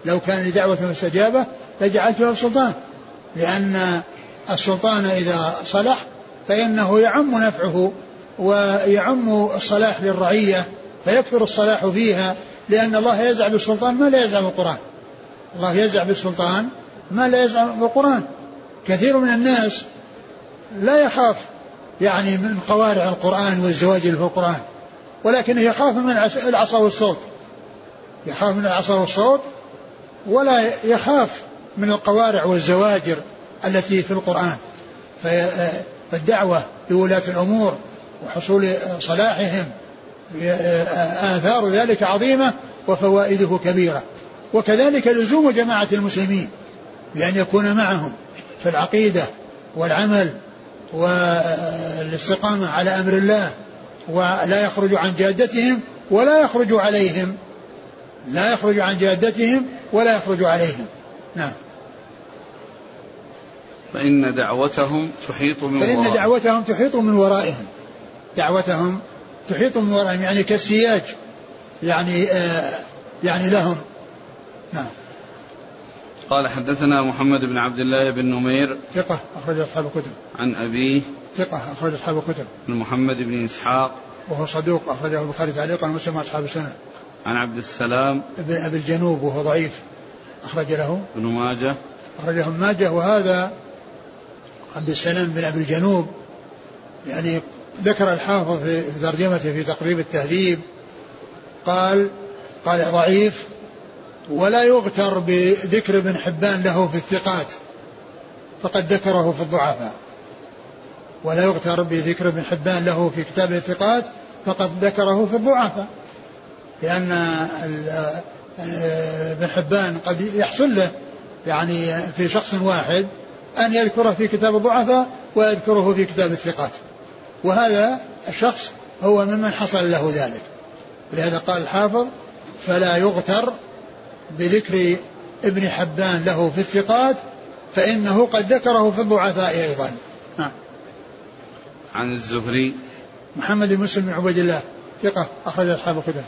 Speaker 2: لو كان لي دعوة مستجابة لجعلتها في السلطان. لأن السلطان إذا صلح فإنه يعم نفعه ويعم الصلاح للرعية فيكثر الصلاح فيها لأن الله يزع بالسلطان ما لا يزع بالقرآن الله يزع بالسلطان ما لا يزع بالقرآن كثير من الناس لا يخاف يعني من قوارع القرآن والزواج في القرآن ولكنه يخاف من العصا والصوت. يخاف من العصا والصوت ولا يخاف من القوارع والزواجر التي في القرآن. فالدعوة لولاة الأمور وحصول صلاحهم آثار ذلك عظيمة وفوائده كبيرة. وكذلك لزوم جماعة المسلمين بأن يكون معهم في العقيدة والعمل والاستقامة على أمر الله ولا يخرج عن جادتهم ولا يخرج عليهم لا يخرج عن جادتهم ولا يخرج عليهم. نعم.
Speaker 1: فإن دعوتهم تحيط من
Speaker 2: فإن
Speaker 1: ورائهم.
Speaker 2: دعوتهم تحيط من ورائهم. دعوتهم تحيط من ورائهم يعني كالسياج يعني آه يعني لهم. نعم.
Speaker 1: قال حدثنا محمد بن عبد الله بن نمير
Speaker 2: ثقة أخرج أصحاب الكتب.
Speaker 1: عن أبيه.
Speaker 2: ثقة أخرج أصحاب الكتب.
Speaker 1: عن محمد بن إسحاق.
Speaker 2: وهو صدوق أخرجه البخاري تعليقا ومسلم أصحاب السنة.
Speaker 1: عن عبد السلام.
Speaker 2: ابن أبي الجنوب وهو ضعيف أخرج له.
Speaker 1: بن ماجه.
Speaker 2: أخرجه ابن ماجه وهذا عبد السلام بن أبي الجنوب يعني ذكر الحافظ في ترجمته في تقريب التهذيب قال قال ضعيف ولا يغتر بذكر ابن حبان له في الثقات فقد ذكره في الضعفاء. ولا يغتر بذكر ابن حبان له في كتاب الثقات فقد ذكره في الضعفاء. لأن آه، ابن حبان قد يحصل له يعني في شخص واحد أن يذكره في كتاب الضعفاء ويذكره في كتاب الثقات. وهذا الشخص هو ممن حصل له ذلك. ولهذا قال الحافظ فلا يغتر بذكر ابن حبان له في الثقات فإنه قد ذكره في الضعفاء أيضا. نعم.
Speaker 1: عن الزهري.
Speaker 2: محمد بن مسلم بن عبيد الله ثقة أخرج أصحاب الكتب.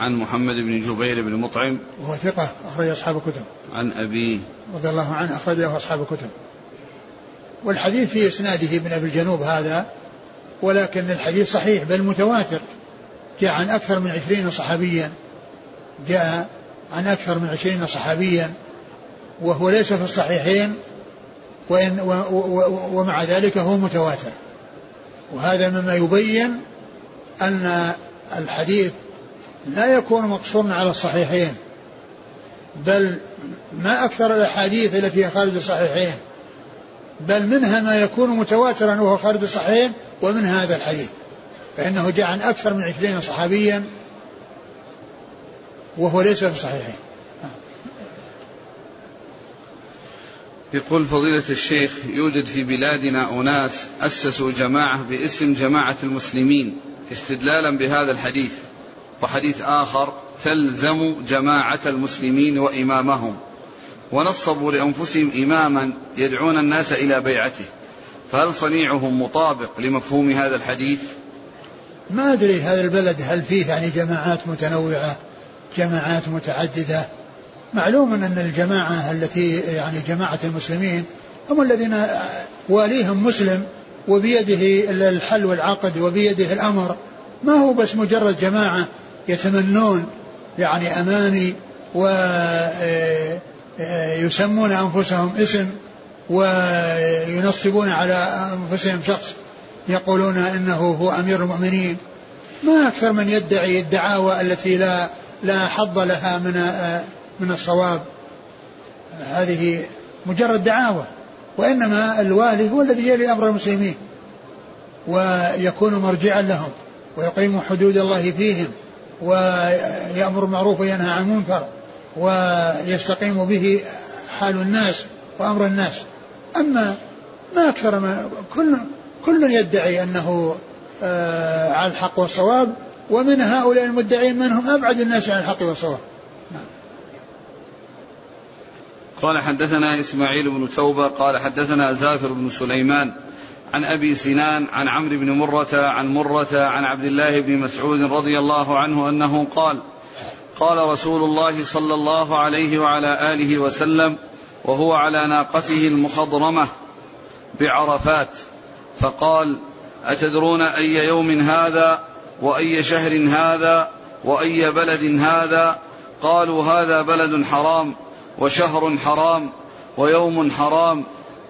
Speaker 1: عن محمد بن جبير بن مطعم
Speaker 2: وهو ثقة أخرج أصحاب الكتب.
Speaker 1: عن أبيه
Speaker 2: رضي الله عنه أخرجه أصحاب الكتب. والحديث في إسناده ابن أبي الجنوب هذا ولكن الحديث صحيح بل متواتر. جاء عن أكثر من عشرين صحابيا. جاء عن أكثر من عشرين صحابيا. وهو ليس في الصحيحين وإن و و و ومع ذلك هو متواتر. وهذا مما يبين أن الحديث لا يكون مقصورا على الصحيحين بل ما أكثر الأحاديث التي هي خارج الصحيحين بل منها ما يكون متواترا وهو خارج الصحيحين ومن هذا الحديث فإنه جاء عن أكثر من عشرين صحابيا وهو ليس في الصحيحين
Speaker 1: يقول فضيلة الشيخ يوجد في بلادنا أناس أسسوا جماعة باسم جماعة المسلمين استدلالا بهذا الحديث. وحديث آخر تلزم جماعة المسلمين وإمامهم. ونصبوا لأنفسهم إماما يدعون الناس إلى بيعته. فهل صنيعهم مطابق لمفهوم هذا الحديث؟
Speaker 2: ما أدري هذا البلد هل فيه يعني جماعات متنوعة جماعات متعددة. معلوم أن الجماعة التي يعني جماعة المسلمين هم الذين واليهم مسلم وبيده الحل والعقد وبيده الأمر. ما هو بس مجرد جماعة يتمنون يعني أماني ويسمون أنفسهم اسم وينصبون على أنفسهم شخص يقولون إنه هو أمير المؤمنين. ما أكثر من يدعي الدعاوى التي لا لا حظ لها من من الصواب. هذه مجرد دعاوى وإنما الوالي هو الذي يلي أمر المسلمين ويكون مرجعا لهم ويقيم حدود الله فيهم. ويأمر بالمعروف وينهى عن المنكر ويستقيم به حال الناس وأمر الناس. أما ما أكثر ما كل كل يدعي أنه آه على الحق والصواب ومن هؤلاء المدعين من هم أبعد الناس عن الحق والصواب.
Speaker 1: قال حدثنا إسماعيل بن توبة قال حدثنا زافر بن سليمان عن أبي سنان عن عمرو بن مرة عن مرة عن عبد الله بن مسعود رضي الله عنه أنه قال قال رسول الله صلى الله عليه وعلى آله وسلم وهو على ناقته المخضرمة بعرفات فقال أتدرون أي يوم هذا وأي شهر هذا وأي بلد هذا؟ قالوا هذا بلد حرام وشهر حرام ويوم حرام.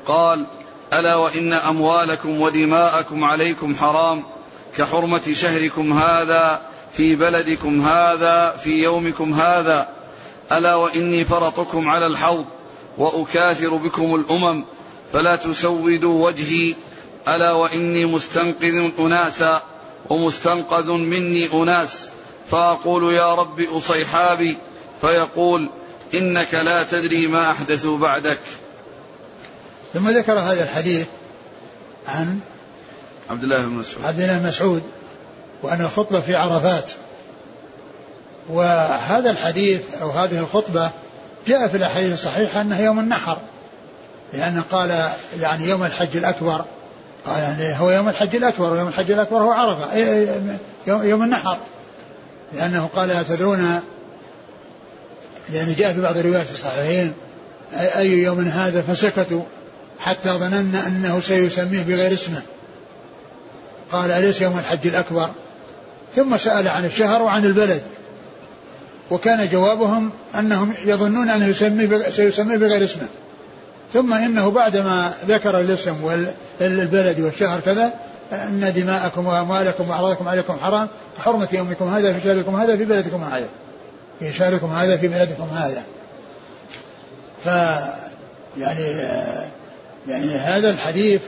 Speaker 1: قال ألا وإن أموالكم ودماءكم عليكم حرام كحرمة شهركم هذا في بلدكم هذا في يومكم هذا. ألا وإني فرطكم على الحوض وأكاثر بكم الأمم فلا تسودوا وجهي. ألا وإني مستنقذ أناسا ومستنقذ مني أناس. فأقول يا رب أصيحابي فيقول إنك لا تدري ما أحدثوا بعدك.
Speaker 2: ثم ذكر هذا الحديث عن
Speaker 1: عبد الله بن مسعود.
Speaker 2: عبد الله بن مسعود وأن الخطبة في عرفات. وهذا الحديث أو هذه الخطبة جاء في الأحاديث الصحيحة أنها يوم النحر لأن قال يعني يوم الحج الأكبر قال يعني هو يوم الحج الأكبر ويوم الحج الأكبر هو عرفة يوم النحر. لأنه قال تدرون لأن جاء في بعض الروايات في الصحيحين أي يوم هذا فسكتوا. حتى ظننا أنه سيسميه بغير اسمه. قال أليس يوم الحج الأكبر؟ ثم سأل عن الشهر وعن البلد. وكان جوابهم أنهم يظنون أنه يسميه سيسميه بغير اسمه. ثم إنه بعدما ذكر الاسم والبلد والشهر كذا أن دماءكم وأموالكم وأعراضكم عليكم حرام كحرمة يومكم هذا في شهركم هذا في بلدكم هذا. في شهركم هذا في بلدكم هذا. ف يعني يعني هذا الحديث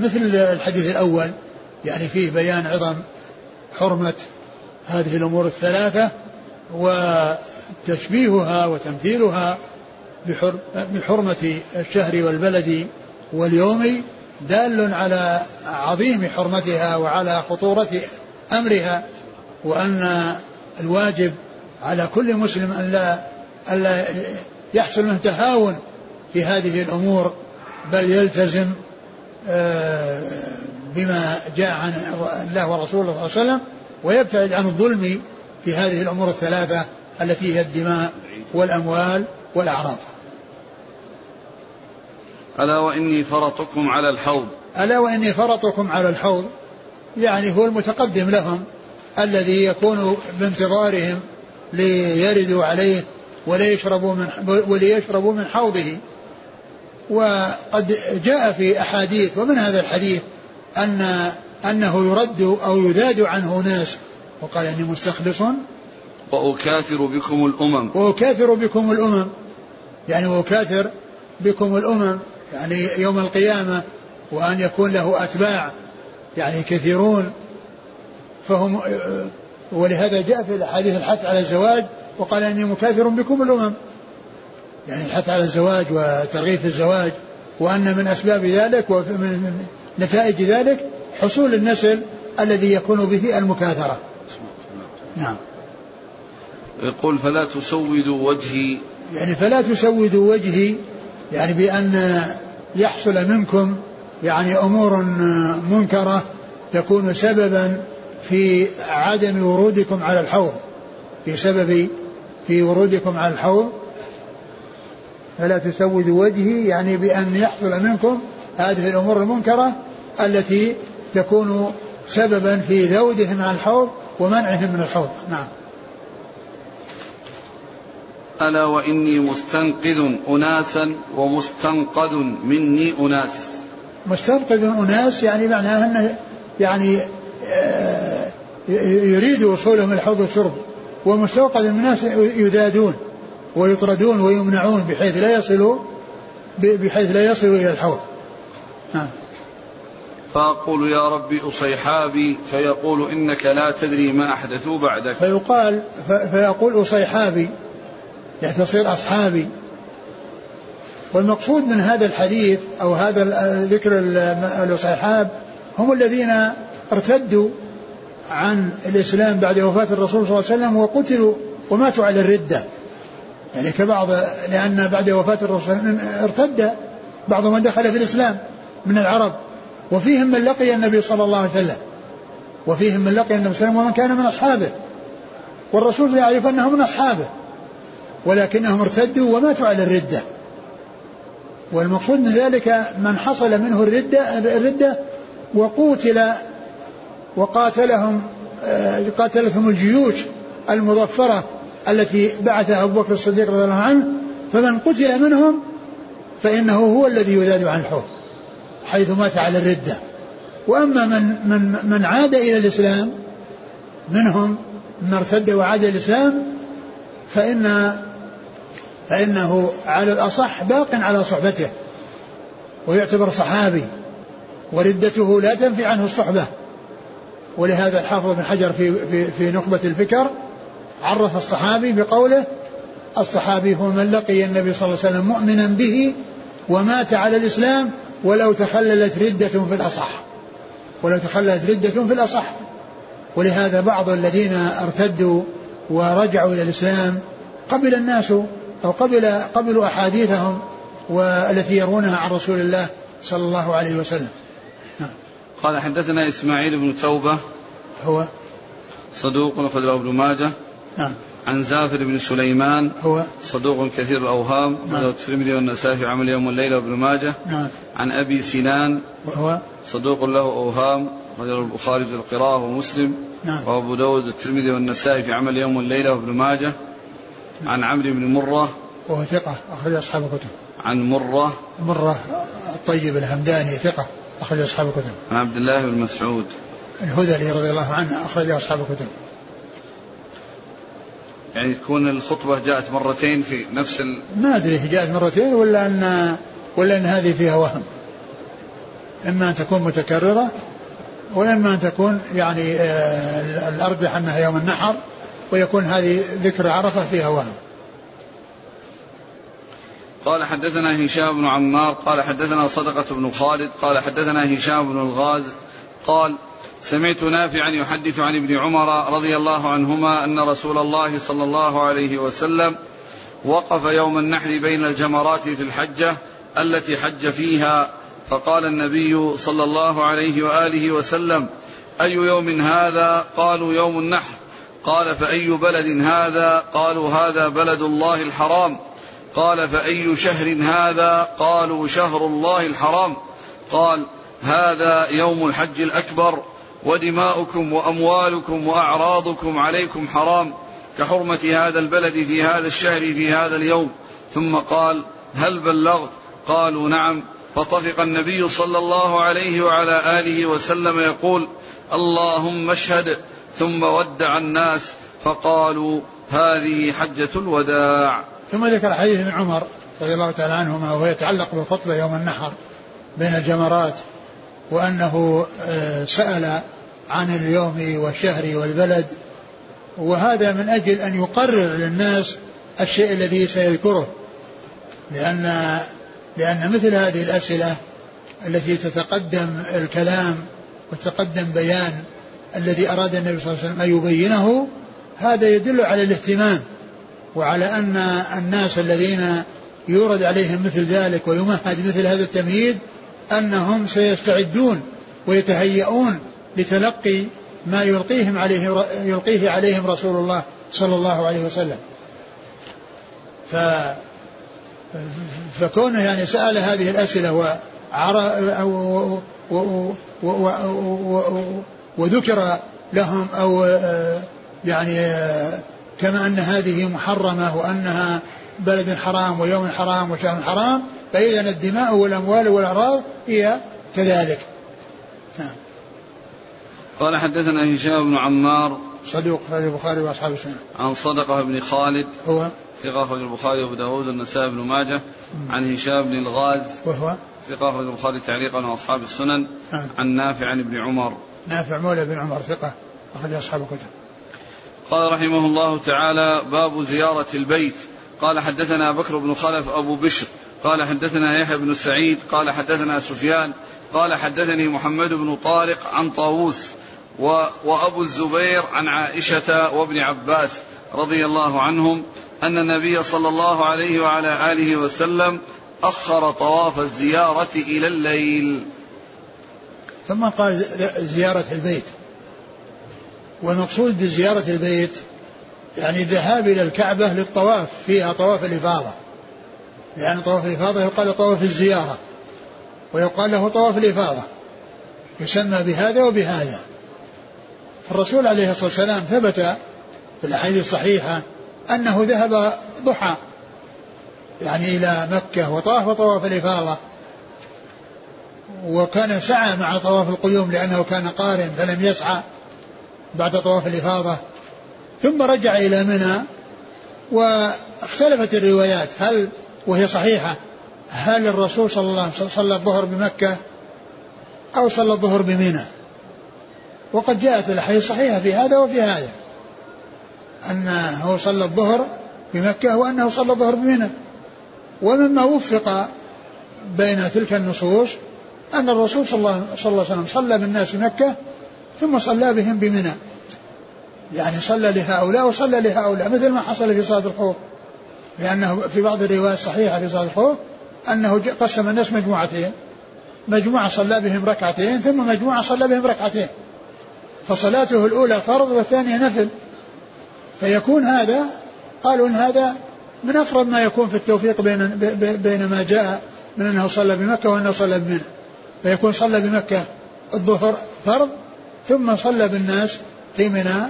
Speaker 2: مثل الحديث الأول يعني فيه بيان عظم حرمة هذه الأمور الثلاثة وتشبيهها وتمثيلها بحرمة الشهر والبلد واليوم دال على عظيم حرمتها وعلى خطورة أمرها وأن الواجب على كل مسلم أن لا ألا يحصل منه تهاون في هذه الأمور بل يلتزم آه، بما جاء عن الله ورسوله صلى الله عليه وسلم ويبتعد عن الظلم في هذه الأمور الثلاثة التي هي الدماء والأموال والأعراض.
Speaker 1: ألا وإني فرطكم على الحوض.
Speaker 2: ألا وإني فرطكم على الحوض. يعني هو المتقدم لهم الذي يكون بانتظارهم ليردوا عليه وليشربوا من وليشربوا من حوضه. وقد جاء في أحاديث ومن هذا الحديث أن أنه يرد أو يذاد عنه ناس وقال إني مستخلص.
Speaker 1: وأكاثر بكم الأمم.
Speaker 2: وأكاثر بكم الأمم. يعني وأكاثر بكم الأمم يعني يوم القيامة وأن يكون له أتباع يعني كثيرون. فهم ولهذا جاء في الحديث الحث على الزواج وقال إني مكاثر بكم الأمم. يعني الحث على الزواج وترغيب في الزواج وأن من أسباب ذلك ومن نتائج ذلك حصول النسل الذي يكون به المكاثرة. نعم.
Speaker 1: يقول فلا تسودوا وجهي.
Speaker 2: يعني فلا تسودوا وجهي يعني بأن يحصل منكم يعني أمور منكرة تكون سببا في عدم ورودكم على الحوض في سبب في ورودكم على الحوض فلا تسودوا وجهي يعني بأن يحصل منكم هذه الأمور المنكرة التي تكون سببا في ذودهم عن الحوض ومنعهم من الحوض. نعم.
Speaker 1: ألا وإني مستنقذ أناسا ومستنقذ مني أناس.
Speaker 2: مستنقذ أناس يعني معناها أنه يعني آه، يريد وصولهم الحوض والشرب ومستوقظ الناس يذادون ويطردون ويمنعون بحيث لا يصلوا بحيث لا يصلوا إلى الحوض. نعم.
Speaker 1: فأقول يا ربي أصيحابي فيقول إنك لا تدري ما أحدثوا بعدك.
Speaker 2: فيقال فيقول أصيحابي يعني تصير أصحابي. والمقصود من هذا الحديث أو هذا ذكر الأصحاب هم الذين ارتدوا عن الإسلام بعد وفاة الرسول صلى الله عليه وسلم وقتلوا وماتوا على الردة. يعني كبعض لأن بعد وفاة الرسول ارتد بعض من دخل في الإسلام من العرب وفيهم من لقي النبي صلى الله عليه وسلم وفيهم من لقي النبي صلى الله عليه وسلم ومن كان من أصحابه والرسول يعرف أنه من أصحابه ولكنهم ارتدوا وماتوا على الردة. والمقصود من ذلك من حصل منه الردة الردة وقوتل وقاتلهم آه، قاتلتهم الجيوش المظفرة التي بعثها أبو بكر الصديق رضي الله عنه فمن قتل منهم فإنه هو الذي يذاد عن الحوض حيث مات على الردة. وأما من من من عاد إلى الإسلام منهم من ارتد وعاد إلى الإسلام فإن فإنه على الأصح باق على صحبته ويعتبر صحابي وردته لا تنفي عنه الصحبة. ولهذا الحافظ بن حجر في, في, في نخبة الفكر عرف الصحابي بقوله الصحابي هو من لقي النبي صلى الله عليه وسلم مؤمنا به ومات على الإسلام ولو تخللت ردة في الأصح. ولو تخللت ردة في الأصح. ولهذا بعض الذين ارتدوا ورجعوا إلى الإسلام قبل الناس أو قبل قبلوا أحاديثهم والتي يرونها عن رسول الله صلى الله عليه وسلم.
Speaker 1: نعم. قال حدثنا إسماعيل بن توبة
Speaker 2: هو
Speaker 1: صدوق أخرجه ابن ماجه
Speaker 2: نعم.
Speaker 1: عن زافر بن سليمان
Speaker 2: هو
Speaker 1: صدوق كثير الأوهام نعم. الترمذي والنسائي في عمل يوم والليلة وابن ماجه.
Speaker 2: نعم.
Speaker 1: عن أبي سنان
Speaker 2: وهو
Speaker 1: صدوق له أوهام رجل البخاري في القراءة ومسلم.
Speaker 2: نعم.
Speaker 1: وأبو داود الترمذي والنسائي في عمل يوم والليلة وابن ماجه. عن عمرو بن مرة.
Speaker 2: وهو ثقة أخرج أصحاب الكتب.
Speaker 1: عن مرة.
Speaker 2: مرة الطيب الهمداني ثقة أخرج أصحاب الكتب.
Speaker 1: عن عبد الله بن مسعود.
Speaker 2: الهذلي رضي الله عنه أخرج أصحاب الكتب.
Speaker 1: يعني تكون الخطبة جاءت مرتين في نفس ال...
Speaker 2: ما أدري جاءت مرتين ولا أن ولا أن هذه فيها وهم. إما أن تكون متكررة وإما أن تكون يعني آه، الأرجح أنها يوم النحر ويكون هذه ذكر عرفة فيها وهم.
Speaker 1: قال حدثنا هشام بن عمار قال حدثنا صدقة بن خالد قال حدثنا هشام بن الغاز قال سمعت نافعا يحدث عن ابن عمر رضي الله عنهما أن رسول الله صلى الله عليه وسلم وقف يوم النحر بين الجمرات في الحجة التي حج فيها فقال النبي صلى الله عليه وآله وسلم أي يوم هذا؟ قالوا يوم النحر. قال فأي بلد هذا؟ قالوا هذا بلد الله الحرام. قال فأي شهر هذا؟ قالوا شهر الله الحرام. قال هذا يوم الحج الأكبر. ودماؤكم وأموالكم وأعراضكم عليكم حرام كحرمة هذا البلد في هذا الشهر في هذا اليوم. ثم قال هل بلغت؟ قالوا نعم. فطفق النبي صلى الله عليه وعلى آله وسلم يقول اللهم اشهد. ثم ودع الناس فقالوا هذه حجة الوداع.
Speaker 2: ثم ذكر حديث عمر رضي الله تعالى عنهما وهو يتعلق بالخطبه يوم النحر بين الجمرات. وأنه آه، سأل عن اليوم والشهر والبلد وهذا من أجل أن يقرر للناس الشيء الذي سيذكره لأن لأن مثل هذه الأسئلة التي تتقدم الكلام وتقدم بيان الذي أراد النبي صلى الله عليه وسلم أن يبينه هذا يدل على الاهتمام وعلى أن الناس الذين يورد عليهم مثل ذلك ويمهد مثل هذا التمهيد أنهم سيستعدون ويتهيئون لتلقي ما يلقيهم عليه يلقيه عليهم رسول الله صلى الله عليه وسلم. ف فكونه يعني سأل هذه الأسئلة وذكر لهم أو يعني كما أن هذه محرمة وأنها بلد حرام ويوم حرام وشهر حرام فإذا الدماء والأموال والأعراض هي كذلك. نعم.
Speaker 1: قال حدثنا هشام بن عمار
Speaker 2: صدوق أخرج البخاري وأصحاب السنة.
Speaker 1: عن صدقة بن خالد
Speaker 2: هو
Speaker 1: ثقة أخرج البخاري وأبو داود والنسائي بن ماجه عن هشام بن الغاز
Speaker 2: وهو
Speaker 1: ثقة أخرج البخاري تعليقا وأصحاب السنن
Speaker 2: نعم.
Speaker 1: عن نافع عن ابن عمر.
Speaker 2: نافع مولى بن عمر ثقة أخرج أصحاب الكتب.
Speaker 1: قال رحمه الله تعالى باب زيارة البيت. قال حدثنا بكر بن خلف أبو بشر قال حدثنا يحيى بن سعيد قال حدثنا سفيان قال حدثني محمد بن طارق عن طاووس وأبو الزبير عن عائشة وابن عباس رضي الله عنهم أن النبي صلى الله عليه وعلى آله وسلم أخر طواف الزيارة إلى الليل.
Speaker 2: ثم قال زيارة البيت. والمقصود بزيارة البيت يعني الذهاب إلى الكعبة للطواف فيها طواف الإفاضة. لأن طواف الإفاضة يقال طواف الزيارة ويقال له طواف الإفاضة. يسمى بهذا وبهذا. الرسول عليه الصلاة والسلام ثبت في الأحاديث الصحيحة أنه ذهب ضحى يعني إلى مكة وطاف طواف الإفاضة. وكان سعى مع طواف القيوم لأنه كان قارن فلم يسعى بعد طواف الإفاضة. ثم رجع إلى منى واختلفت الروايات. هل وهي صحيحة. هل الرسول صلى الله عليه وسلم صلى الظهر بمكة أو صلى الظهر بمنى وقد جاءت الأحاديث الصحيحة في هذا وفي هذا أنه صلى الظهر بمكة وأنه صلى الظهر بمنى ومما وفق بين تلك النصوص أن الرسول صلى الله, عليه وسلم صلى بالناس مكة ثم صلى بهم بمنى يعني صلى لهؤلاء وصلى لهؤلاء مثل ما حصل في صلاة الخوف لأنه في بعض الروايات الصحيحة في صلاة الخوف أنه قسم الناس مجموعتين. مجموعة صلى بهم ركعتين ثم مجموعة صلى بهم ركعتين. فصلاته الأولى فرض والثانية نفل. فيكون هذا قالوا إن هذا من أقرب ما يكون في التوفيق بين بين ما جاء من أنه صلى بمكة وأنه صلى بمنى. فيكون صلى بمكة الظهر فرض ثم صلى بالناس في منى.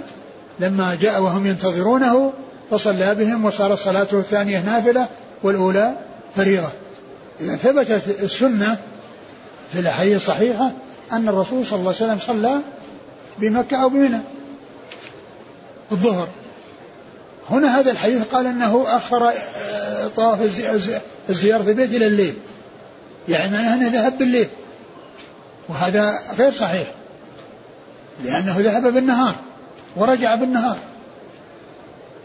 Speaker 2: لما جاء وهم ينتظرونه فصلى بهم وصارت صلاته الثانية نافلة والأولى فريضة. إذا ثبتت السنة في الأحاديث الصحيحة أن الرسول صلى الله عليه وسلم صلى بمكة أو بمنى الظهر. هنا هذا الحديث قال أنه أخر آه، طواف الزيارة البيت إلى الليل. يعني معناه أنه ذهب بالليل. وهذا غير صحيح. لأنه ذهب بالنهار. ورجع بالنهار.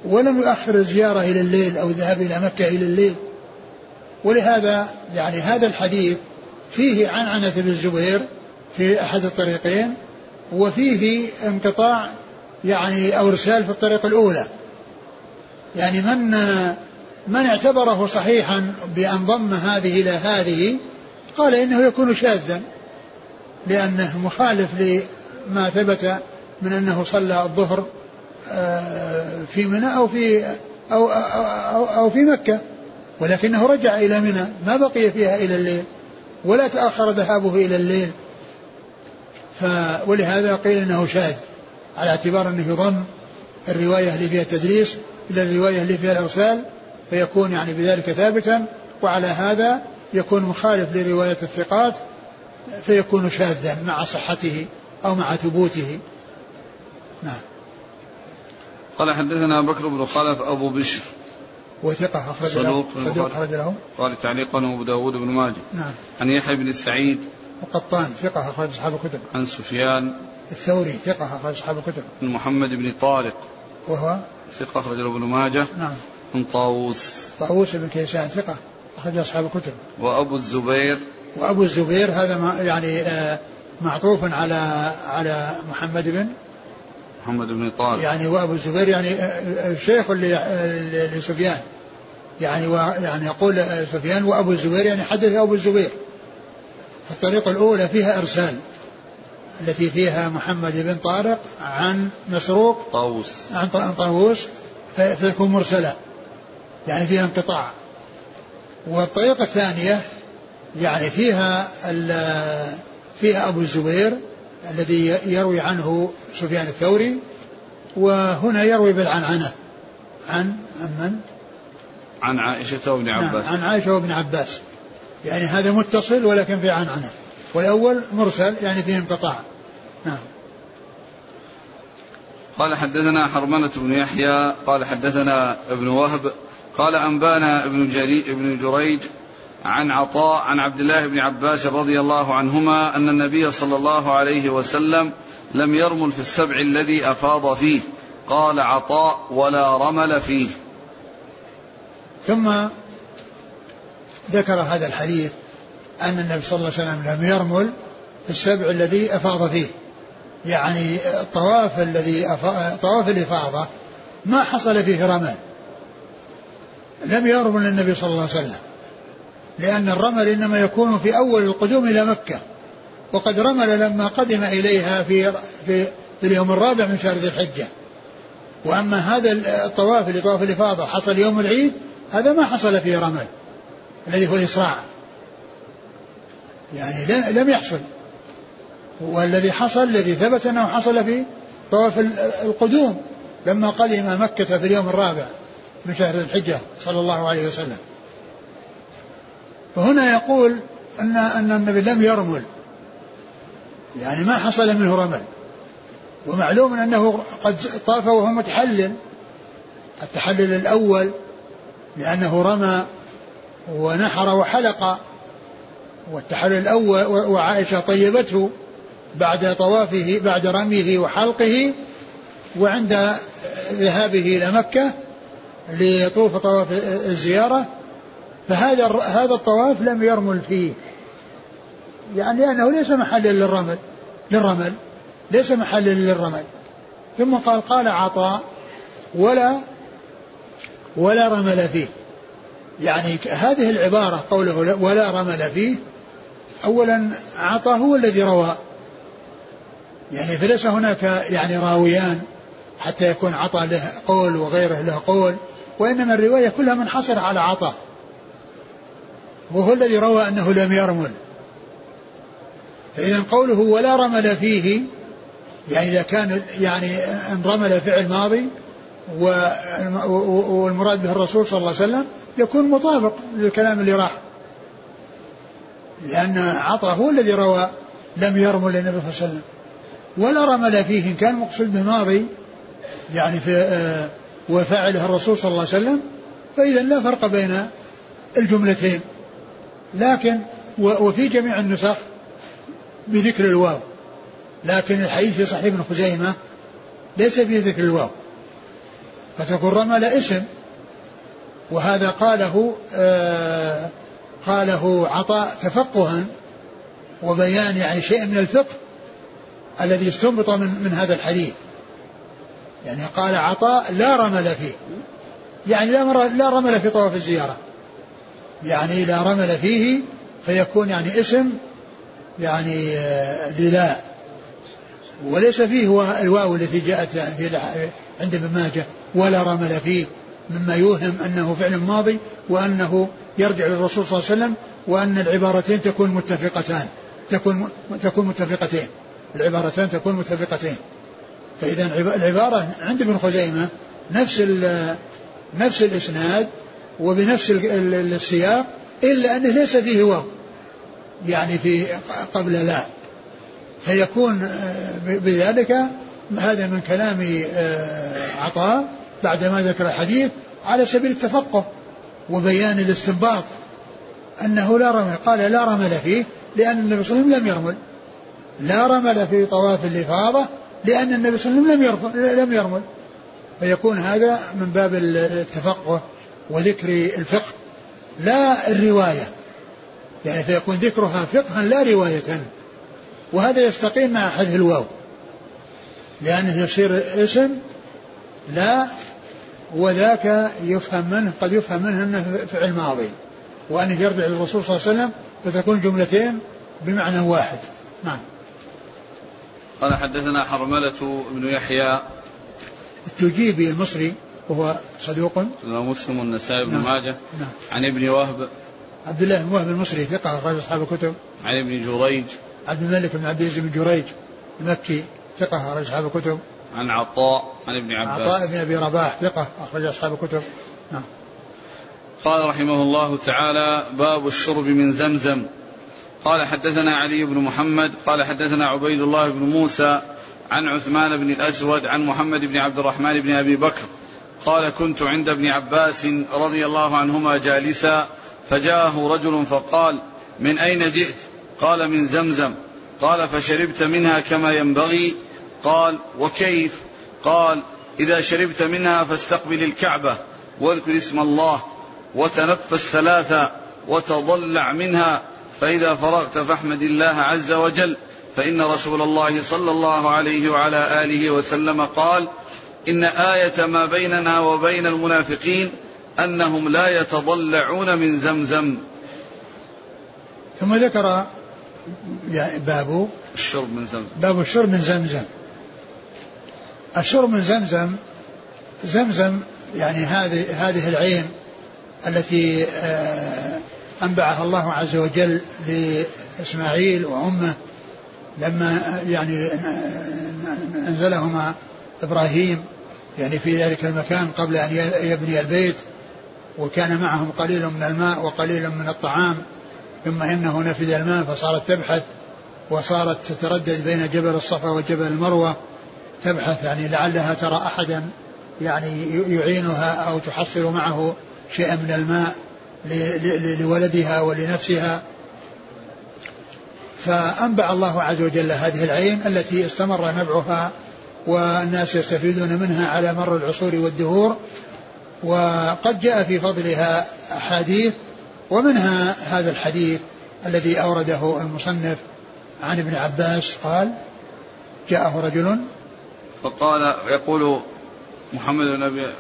Speaker 2: ولم يؤخر الزيارة إلى الليل أو الذهاب إلى مكة إلى الليل. ولهذا يعني هذا الحديث فيه عنعنة بن الزبير في أحد الطريقين وفيه انقطاع يعني أو إرسال في الطريق الأولى. يعني من من اعتبره صحيحا بأن ضم هذه إلى هذه قال إنه يكون شاذا لأنه مخالف لما ثبت من أنه صلى الظهر في منى أو في أو, أو, أو في مكة. ولكنه رجع إلى منى ما بقي فيها إلى الليل ولا تأخر ذهابه إلى الليل. ف ولهذا قيل إنه شاذ على اعتبار أنه يضم الرواية اللي فيها التدريس إلى الرواية اللي فيها الأرسال فيكون يعني بذلك ثابتا وعلى هذا يكون مخالف لرواية الثقات فيكون شاذا مع صحته أو مع ثبوته. نعم.
Speaker 1: قال حدثنا بكر بن خلف أبو بشر
Speaker 2: وثقة أخرج صدوق له صدوق أخرج له
Speaker 1: قال تعليقا أبو داود بن ماجه
Speaker 2: نعم
Speaker 1: عن يحيى بن سعيد
Speaker 2: وقطان ثقة أخرج أصحاب الكتب.
Speaker 1: عن سفيان
Speaker 2: الثوري ثقة أخرج أصحاب الكتب.
Speaker 1: عن محمد بن طارق
Speaker 2: وهو
Speaker 1: ثقة أخرج ابن ماجه.
Speaker 2: نعم.
Speaker 1: عن طاووس.
Speaker 2: طاووس بن كيسان ثقة أخرج أصحاب الكتب.
Speaker 1: وأبو الزبير.
Speaker 2: وأبو الزبير هذا ما يعني آه معطوف على على محمد بن
Speaker 1: محمد بن طارق.
Speaker 2: يعني وابو الزبير يعني الشيخ لسفيان. يعني يعني يقول سفيان وابو الزبير يعني حدث أبو الزبير. الطريقة الأولى فيها إرسال التي فيها محمد بن طارق عن مسروق
Speaker 1: طاووس.
Speaker 2: عن طاووس فيكون مرسلا يعني فيها انقطاع. والطريقة الثانية يعني فيها فيها أبو الزبير الذي يروي عنه سفيان الثوري وهنا يروي بالعنعنة عن عن من؟
Speaker 1: عن عائشة وابن نعم، عباس.
Speaker 2: نعم عن عائشة وابن عباس. يعني هذا متصل ولكن في عنعنة والأول مرسل يعني فيه انقطاع. نعم.
Speaker 1: قال حدثنا حرملة بن يحيى قال حدثنا ابن وهب قال أنبانا ابن جري ابن جريج عن عطاء عن عبد الله بن عباس رضي الله عنهما أن النبي صلى الله عليه وسلم لم يرمل في السبع الذي أفاض فيه. قال عطاء ولا رمل فيه.
Speaker 2: ثم ذكر هذا الحديث أن النبي صلى الله عليه وسلم لم يرمل في السبع الذي أفاض فيه. يعني الطواف الذي طواف الإفاضة ما حصل فيه رمل. لم يرمل النبي صلى الله عليه وسلم. لأن الرمل إنما يكون في أول القدوم إلى مكة. وقد رمل لما قدم إليها في في, في اليوم الرابع من شهر ذي الحجة. وأما هذا الطواف اللي طواف الإفاضة حصل يوم العيد هذا ما حصل فيه رمل الذي هو الإسراع يعني لم يحصل. والذي حصل الذي ثبت أنه حصل في طواف القدوم لما قدم مكة في اليوم الرابع من شهر الحجة صلى الله عليه وسلم. فهنا يقول أن أن النبي لم يرمل. يعني ما حصل منه رمل. ومعلوم أنه قد طاف وهو متحلل. التحلل الأول لأنه رمى ونحر وحلق. والتحلل الأول وعائشة طيبته بعد طوافه بعد رميه وحلقه. وعند ذهابه إلى مكة ليطوف طواف الزيارة. فهذا هذا الطواف لم يرمل فيه. يعني لأنه ليس محلا للرمل للرمل ليس محلا للرمل. ثم قال قال عطاء ولا ولا رمل فيه. يعني هذه العبارة قوله ولا رمل فيه أولا عطاء هو الذي روى. يعني فليس هناك يعني راويان حتى يكون عطاء له قول وغيره له قول وإنما الرواية كلها منحصرة على عطاء. وهو الذي روى أنه لم يرمل. فإذا قوله ولا رمل فيه يعني إذا كان يعني أن رمل فعل ماضي والمراد به الرسول صلى الله عليه وسلم يكون مطابق للكلام اللي راح. لأن عطى هو الذي روى لم يرمل النبي صلى الله عليه وسلم. ولا رمل فيه إن كان مقصود به ماضي يعني في آه وفاعله الرسول صلى الله عليه وسلم فإذا لا فرق بين الجملتين. لكن وفي جميع النسخ بذكر الواو. لكن الحديث في صحيح ابن خزيمة ليس فيه ذكر الواو فتكون رمل اسم. وهذا قاله آه قاله عطاء تفقها وبيان يعني شيء من الفقه الذي استنبط من, من هذا الحديث. يعني قال عطاء لا رمل فيه. يعني لا, لا رمل في طواف الزيارة. يعني لا رمل فيه فيكون يعني اسم يعني آه، للا وليس فيه هو الواو التي جاءت في عند ابن ماجه ولا رمل فيه مما يوهم أنه فعل ماضي وأنه يرجع للرسول صلى الله عليه وسلم وأن العبارتين تكون متفقتان تكون تكون متفقتين. العبارتان تكون متفقتين. فإذا العبارة عند ابن خزيمة نفس نفس الإسناد وبنفس السياق إلا أنه ليس فيه واو. يعني في قبل لا. فيكون آه، بذلك هذا من كلام آه، عطاء بعدما ذكر الحديث على سبيل التفقه وبيان الاستنباط أنه لا رمل. قال لا رمل فيه لأن النبي صلى الله عليه وسلم لم يرمل. لا رمل في طواف الإفاضة لأن النبي صلى الله عليه وسلم لم يرمل. فيكون هذا من باب التفقه. وذكر الفقه لا الرواية. يعني فيكون ذكرها فقها لا رواية. وهذا يستقيم مع حذف الواو. لأنه يصير اسم لا وذاك يفهم منه قد يفهم منه أنه فعل ماضي. وأنه يرجع للرسول صلى الله عليه وسلم فتكون جملتين بمعنى واحد. نعم.
Speaker 1: قال حدثنا حرملة بن يحيى.
Speaker 2: التجيبي المصري وهو صدوق
Speaker 1: مسلم النسائي بن نعم. ماجه نعم. عن ابن وهب
Speaker 2: عبد الله بن وهب المصري ثقة أخرج أصحاب الكتب
Speaker 1: عن ابن جريج
Speaker 2: عبد الملك بن عبد العزيز بن جريج المكي ثقة أخرج أصحاب الكتب.
Speaker 1: عن عطاء عن ابن عباس.
Speaker 2: عطاء بن أبي رباح ثقة أخرج أصحاب الكتب. نعم.
Speaker 1: قال رحمه الله تعالى باب الشرب من زمزم قال حدثنا علي بن محمد قال حدثنا عبيد الله بن موسى عن عثمان بن الأسود عن محمد بن عبد الرحمن بن أبي بكر قال كنت عند ابن عباس رضي الله عنهما جالسا فجاءه رجل فقال من أين جئت؟ قال من زمزم. قال فشربت منها كما ينبغي. قال وكيف؟ قال إذا شربت منها فاستقبل الكعبة واذكر اسم الله وتنفس ثلاثا وتضلع منها. فإذا فرغت فاحمد الله عز وجل. فإن رسول الله صلى الله عليه وعلى آله وسلم قال إن آية ما بيننا وبين المنافقين أنهم لا يتضلعون من زمزم.
Speaker 2: ثم ذكر يعني باب
Speaker 1: الشرب من زمزم.
Speaker 2: باب الشرب من زمزم. الشرب من زمزم زمزم يعني هذه هذه العين التي آه، أنبعها الله عز وجل لإسماعيل وأمه لما يعني أنزلهما إبراهيم. يعني في ذلك المكان قبل أن يبني البيت وكان معهم قليل من الماء وقليل من الطعام ثم إنه نفذ الماء فصارت تبحث وصارت تتردد بين جبل الصفا وجبل المروة. تبحث يعني لعلها ترى أحدا يعني يعينها أو تحصل معه شيئا من الماء لولدها ولنفسها. فأنبع الله عز وجل هذه العين التي استمر نبعها والناس يستفيدون منها على مر العصور والدهور وقد جاء في فضلها أحاديث ومنها هذا الحديث الذي أورده المصنف عن ابن عباس قال جاءه رجل
Speaker 1: فقال يقول محمد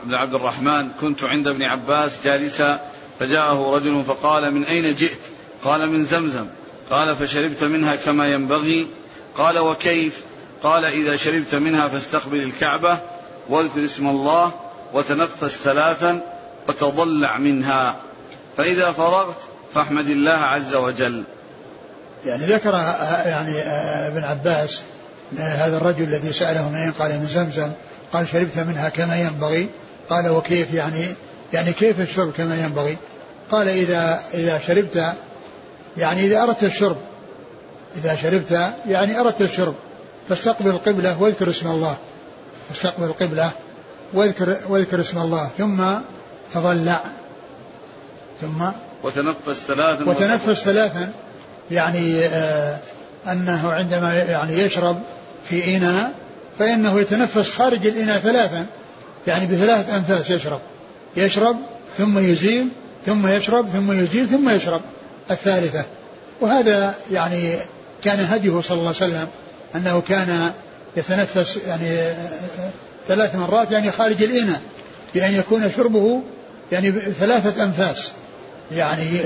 Speaker 1: بن عبد الرحمن كنت عند ابن عباس جالسا فجاءه رجل فقال من أين جئت؟ قال من زمزم. قال فشربت منها كما ينبغي. قال وكيف؟ قال إذا شربت منها فاستقبل الكعبة واذكر اسم الله وتنفس ثلاثا وتضلع منها. فإذا فرغت فاحمد الله عز وجل.
Speaker 2: يعني ذكر يعني ابن عباس هذا الرجل الذي سأله من أين؟ قال من زمزم. قال شربت منها كما ينبغي. قال وكيف يعني يعني كيف الشرب كما ينبغي؟ قال إذا إذا شربت يعني إذا أردت الشرب. إذا شربت يعني أردت الشرب. فاستقبل القبلة واذكر اسم الله. فاستقبل القبلة واذكر واذكر اسم الله. ثم تضلع. ثم
Speaker 1: وتنفس ثلاثا
Speaker 2: وتنفس ثلاثا. يعني آه أنه عندما يعني يشرب في إناء فإنه يتنفس خارج الإناء ثلاثا. يعني بثلاث أنفاس يشرب. يشرب ثم يزيل ثم يشرب ثم يزيل ثم يشرب. الثالثة. وهذا يعني كان هديه صلى الله عليه وسلم. أنه كان يتنفس يعني ثلاث مرات يعني خارج الإناء بأن يكون شربه يعني ثلاثة أنفاس. يعني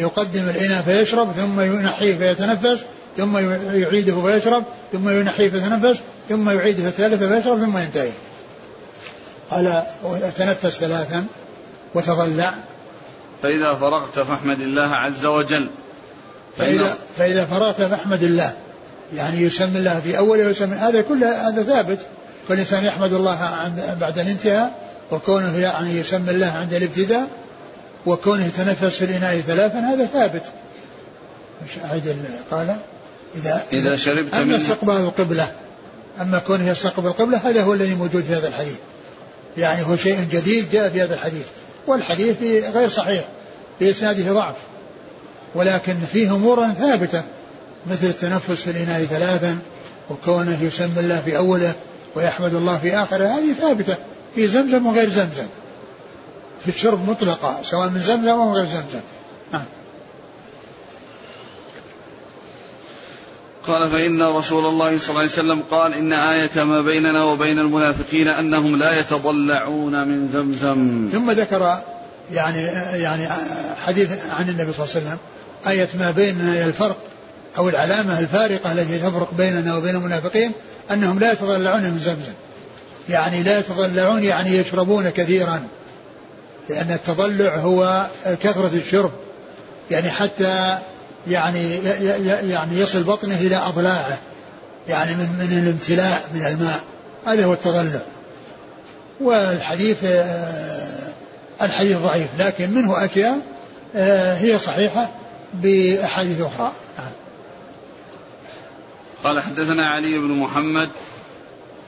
Speaker 2: يقدم الإناء فيشرب ثم ينحيه فيتنفس ثم يعيده فيشرب ثم ينحيه فيتنفس ثم يعيده الثالثة فيشرب ثم ينتهي. قال تنفس ثلاثا وتضلع.
Speaker 1: فإذا فرغت فاحمد الله عز وجل.
Speaker 2: فإذا, فإذا فرغت فاحمد الله. يعني يسمي الله في أوله ويسمي هذا كله هذا ثابت. كل إنسان يحمد الله عند بعد الانتهاء وكونه يعني يسمي الله عند الابتداء وكونه يتنفس في الإناء ثلاثا هذا ثابت. مش أعيد قال
Speaker 1: إذا إذا شربت
Speaker 2: أما استقبال القبلة أما كونه يستقبل القبلة هذا هو الذي موجود في هذا الحديث. يعني هو شيء جديد جاء في هذا الحديث. والحديث غير صحيح في إسناده ضعف ولكن فيه أمور ثابتة. مثل التنفس في الإناء ثلاثا وكونه يسمي الله في أوله ويحمد الله في آخره هذه ثابتة في زمزم وغير زمزم. في الشرب مطلقة سواء من زمزم أو غير زمزم. نعم.
Speaker 1: قال فإن رسول الله صلى الله عليه وسلم قال إن آية ما بيننا وبين المنافقين أنهم لا يتضلعون من زمزم.
Speaker 2: ثم ذكر يعني يعني حديث عن النبي صلى الله عليه وسلم آية ما بيننا الفرق. أو العلامة الفارقة التي تفرق بيننا وبين المنافقين أنهم لا يتضلعون من زمزم. يعني لا يتضلعون يعني يشربون كثيرا. لأن التضلع هو كثرة الشرب. يعني حتى يعني يعني يصل بطنه إلى أضلاعه. يعني من من الامتلاء من الماء. هذا هو التضلع. والحديث آه، الحديث ضعيف لكن منه أشياء آه، هي صحيحة بأحاديث أخرى.
Speaker 1: قال حدثنا علي بن محمد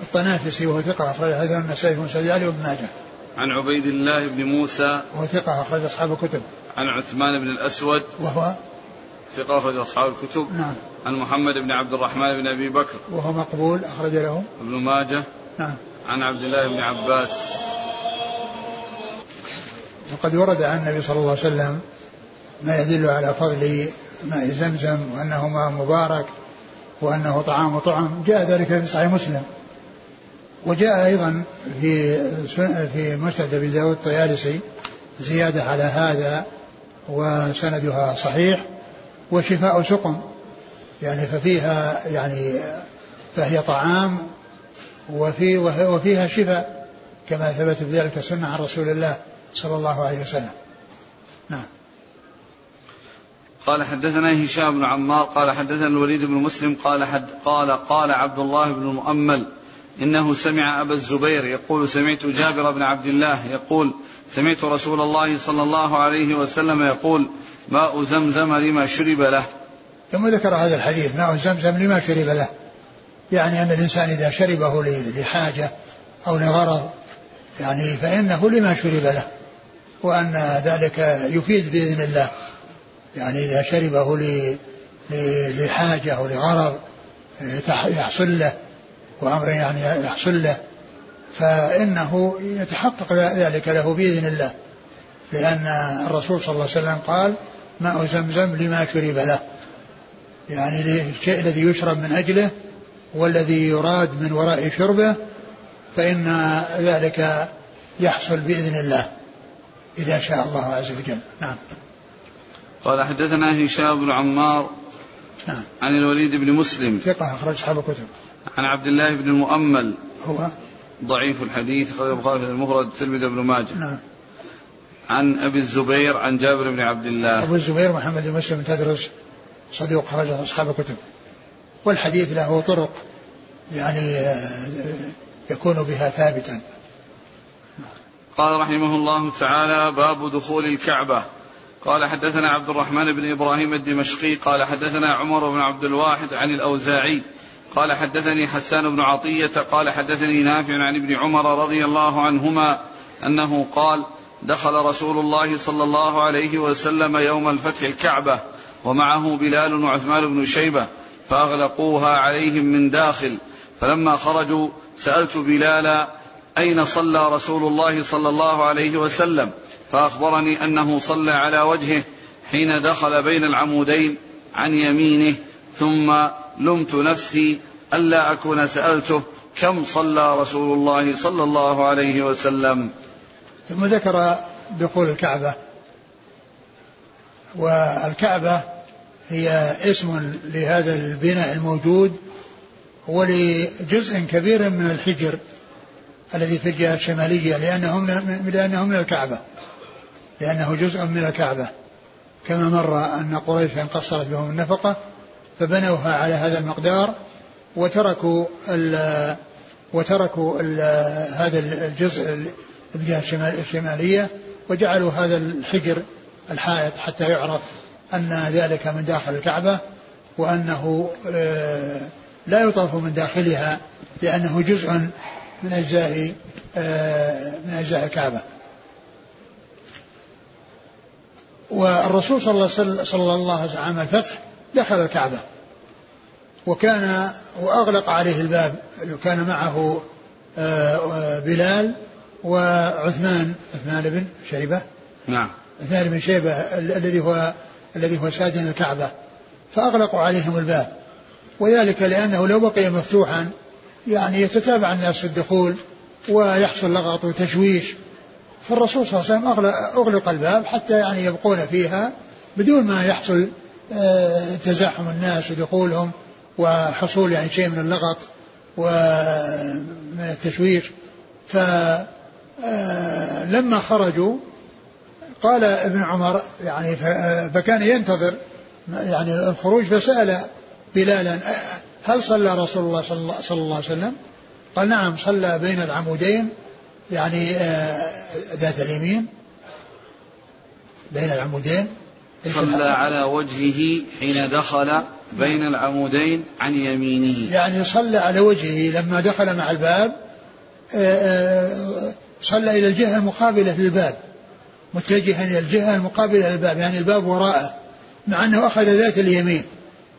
Speaker 2: الطنافسي وهو ثقة أخرج حديث النسائي بن علي وابن ماجه.
Speaker 1: عن عبيد الله بن موسى
Speaker 2: وهو ثقة أخرج أصحاب الكتب.
Speaker 1: عن عثمان بن الأسود
Speaker 2: وهو
Speaker 1: ثقة أخرج أصحاب الكتب.
Speaker 2: نعم.
Speaker 1: عن محمد بن عبد الرحمن بن أبي بكر
Speaker 2: وهو مقبول أخرج له.
Speaker 1: ابن ماجه.
Speaker 2: نعم.
Speaker 1: عن عبد الله بن عباس.
Speaker 2: وقد ورد عن النبي صلى الله عليه وسلم ما يدل على فضل ماء زمزم وأنه ماء مبارك. وأنه طعام طعم جاء ذلك في صحيح مسلم. وجاء أيضا في في مسند أبي داود الطيالسي زيادة على هذا وسندها صحيح وشفاء سقم. يعني ففيها يعني فهي طعام وفي وفيها شفاء كما ثبت بذلك السنة عن رسول الله صلى الله عليه وسلم. نعم.
Speaker 1: قال حدثنا هشام بن عمار قال حدثنا الوليد بن مسلم قال حد قال قال عبد الله بن المؤمل إنه سمع أبا الزبير يقول سمعت جابر بن عبد الله يقول سمعت رسول الله صلى الله عليه وسلم يقول ماء زمزم لما شرب له.
Speaker 2: ثم ذكر هذا الحديث ماء زمزم لما شرب له. يعني أن الإنسان إذا شربه لحاجة أو لغرض يعني فإنه لما شرب له. وأن ذلك يفيد بإذن الله. يعني إذا شربه لحاجة أو لغرض يحصل له وأمر يعني يحصل له فإنه يتحقق ذلك له بإذن الله. لأن الرسول صلى الله عليه وسلم قال ماء زمزم لما شرب له. يعني الشيء الذي يشرب من أجله والذي يراد من وراء شربه فإن ذلك يحصل بإذن الله إذا شاء الله عز وجل. نعم.
Speaker 1: قال حدثنا هشام بن عمار نعم. عن الوليد بن مسلم
Speaker 2: ثقة أخرج أصحاب الكتب.
Speaker 1: عن عبد الله بن المؤمل.
Speaker 2: هو؟
Speaker 1: ضعيف الحديث أخرج البخاري في المفرد الترمذي بن ماجه.
Speaker 2: نعم.
Speaker 1: عن أبي الزبير عن جابر بن عبد الله.
Speaker 2: أبو الزبير محمد بن مسلم تدرس صديق خرج أصحاب الكتب. والحديث له طرق يعني يكون بها ثابتا.
Speaker 1: قال رحمه الله تعالى باب دخول الكعبة. قال حدثنا عبد الرحمن بن إبراهيم الدمشقي قال حدثنا عمر بن عبد الواحد عن الأوزاعي قال حدثني حسان بن عطية قال حدثني نافع عن ابن عمر رضي الله عنهما أنه قال دخل رسول الله صلى الله عليه وسلم يوم الفتح الكعبة ومعه بلال وعثمان بن شيبة فأغلقوها عليهم من داخل فلما خرجوا سألت بلالا أين صلى رسول الله صلى الله عليه وسلم؟ فأخبرني أنه صلى على وجهه حين دخل بين العمودين عن يمينه ثم لمت نفسي ألا أكون سألته كم صلى رسول الله صلى الله عليه وسلم.
Speaker 2: ثم ذكر دخول الكعبة. والكعبة هي اسم لهذا البناء الموجود ولجزء كبير من الحجر الذي في الجهة الشمالية لأنه من لأنه من الكعبة. لأنه جزء من الكعبة. كما مر أن قريش قصرت بهم النفقة فبنوها على هذا المقدار وتركوا ال وتركوا ال هذا الجزء الجهة الشمالية وجعلوا هذا الحجر الحائط حتى يعرف أن ذلك من داخل الكعبة وأنه آه، لا يطاف من داخلها لأنه جزء من أجزاء آه، من أجزاء الكعبة. والرسول صلى الله عليه وسلم صلى الله عليه وسلم عام الفتح دخل الكعبة. وكان وأغلق عليه الباب. كان معه آه، بلال وعثمان. عثمان بن شيبة.
Speaker 1: نعم.
Speaker 2: عثمان بن شيبة الذي هو الذي هو سادن الكعبة. فأغلقوا عليهم الباب. وذلك لأنه لو بقي مفتوحا يعني يتتابع الناس في الدخول ويحصل لغط وتشويش. فالرسول صلى الله عليه وسلم أغلق الباب حتى يعني يبقون فيها بدون ما يحصل آه، تزاحم الناس ودخولهم وحصول يعني شيء من اللغط ومن التشويش. فلما آه، خرجوا قال ابن عمر يعني فكان ينتظر يعني الخروج فسأل بلالا هل صلى رسول الله صلى الله عليه وسلم؟ قال نعم صلى بين العمودين يعني آه، ذات اليمين بين العمودين.
Speaker 1: صلى على وجهه حين دخل بين العمودين عن يمينه.
Speaker 2: يعني صلى على وجهه لما دخل مع الباب آه، آه، صلى إلى الجهة المقابلة للباب متجها إلى الجهة المقابلة للباب يعني الباب وراءه مع أنه أخذ ذات اليمين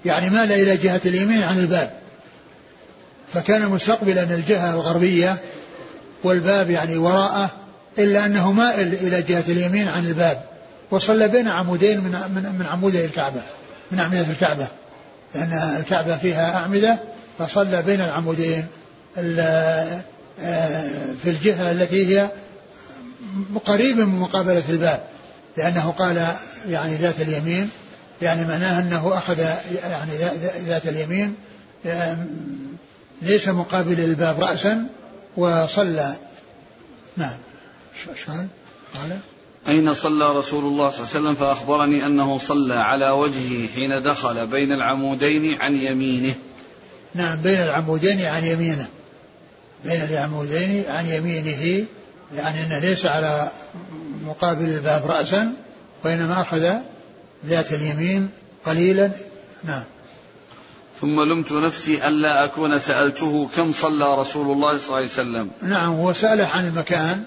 Speaker 2: يعني مال إلى جهة اليمين عن الباب. فكان مستقبلا الجهة الغربية والباب يعني وراءه إلا أنه مائل إلى جهة اليمين عن الباب. وصلى بين عمودين من من من عمودي الكعبة من أعمدة الكعبة. لأن الكعبة فيها أعمدة فصلى بين العمودين آه، في الجهة التي هي قريبة من مقابلة الباب. لأنه قال يعني ذات اليمين يعني معناه أنه أخذ يعني ذات اليمين ليس مقابل الباب رأسا وصلى. نعم. شلون؟ قال.
Speaker 1: أين صلى رسول الله صلى الله عليه وسلم؟ فأخبرني أنه صلى على وجهه حين دخل بين العمودين عن يمينه.
Speaker 2: نعم بين العمودين عن يمينه. بين العمودين عن يمينه يعني أنه ليس على مقابل الباب رأسا وإنما أخذ ذات اليمين قليلا. نعم.
Speaker 1: ثم لمت نفسي ألا أكون سألته كم صلى رسول الله صلى الله عليه وسلم.
Speaker 2: نعم هو سأله عن المكان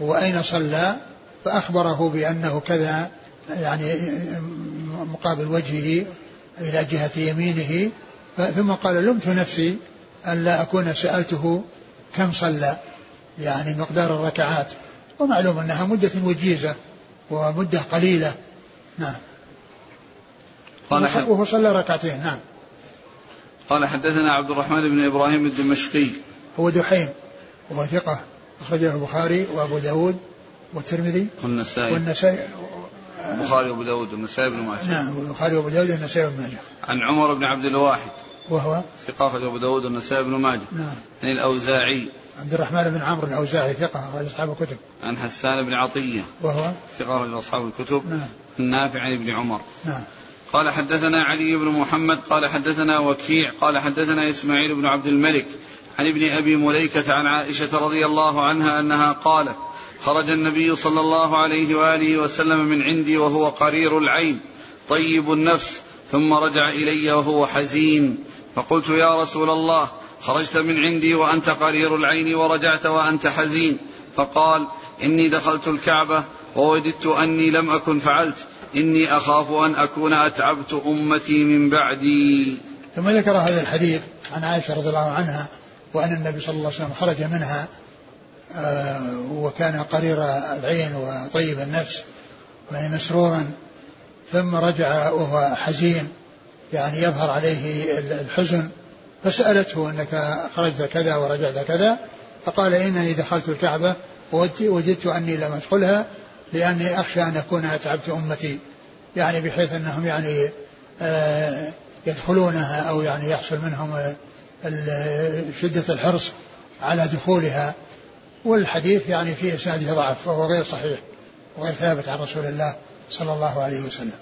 Speaker 2: وأين صلى فأخبره بأنه كذا يعني مقابل وجهه إلى جهة يمينه ثم قال لمت نفسي أن لا أكون سألته كم صلى يعني مقدار الركعات. ومعلوم أنها مدة وجيزة ومدة قليلة. نعم. قال وهو صلى ركعتين نعم.
Speaker 1: قال حدثنا عبد الرحمن بن إبراهيم الدمشقي.
Speaker 2: هو دحيم وهو ثقة أخرجه البخاري وأبو داود والترمذي
Speaker 1: والنسائي.
Speaker 2: والنسائي.
Speaker 1: البخاري وأبو داود والنسائي بن ماجه.
Speaker 2: نعم البخاري وأبو داود والنسائي بن ماجه.
Speaker 1: عن عمر بن عبد الواحد.
Speaker 2: وهو؟
Speaker 1: ثقة أبو داود والنسائي بن ماجه.
Speaker 2: نعم.
Speaker 1: عن الأوزاعي.
Speaker 2: عبد الرحمن بن عمرو الأوزاعي ثقة أخرج أصحاب الكتب.
Speaker 1: عن حسان بن عطية.
Speaker 2: وهو؟
Speaker 1: ثقة أخرج أصحاب الكتب.
Speaker 2: نعم.
Speaker 1: النافع عن ابن عمر.
Speaker 2: نعم.
Speaker 1: قال حدثنا علي بن محمد قال حدثنا وكيع قال حدثنا إسماعيل بن عبد الملك عن ابن أبي مليكة عن عائشة رضي الله عنها أنها قالت خرج النبي صلى الله عليه وآله وسلم من عندي وهو قرير العين طيب النفس ثم رجع إلي وهو حزين. فقلت يا رسول الله خرجت من عندي وأنت قرير العين ورجعت وأنت حزين. فقال إني دخلت الكعبة ووددت أني لم أكن فعلت. إني أخاف أن أكون أتعبت أمتي من بعدي.
Speaker 2: ثم ذكر هذا الحديث عن عائشة رضي الله عنها وأن النبي صلى الله عليه وسلم خرج منها آه، وكان قرير العين وطيب النفس يعني مسرورا ثم رجع وهو حزين يعني يظهر عليه الحزن فسألته أنك خرجت كذا ورجعت كذا فقال إنني دخلت الكعبة وجدت أني لم أدخلها لأني أخشى أن أكون أتعبت أمتي يعني بحيث أنهم يعني آه، يدخلونها أو يعني يحصل منهم شدة الحرص على دخولها والحديث يعني فيه اسناده ضعف فهو غير صحيح وغير ثابت عن رسول الله صلى الله عليه وسلم.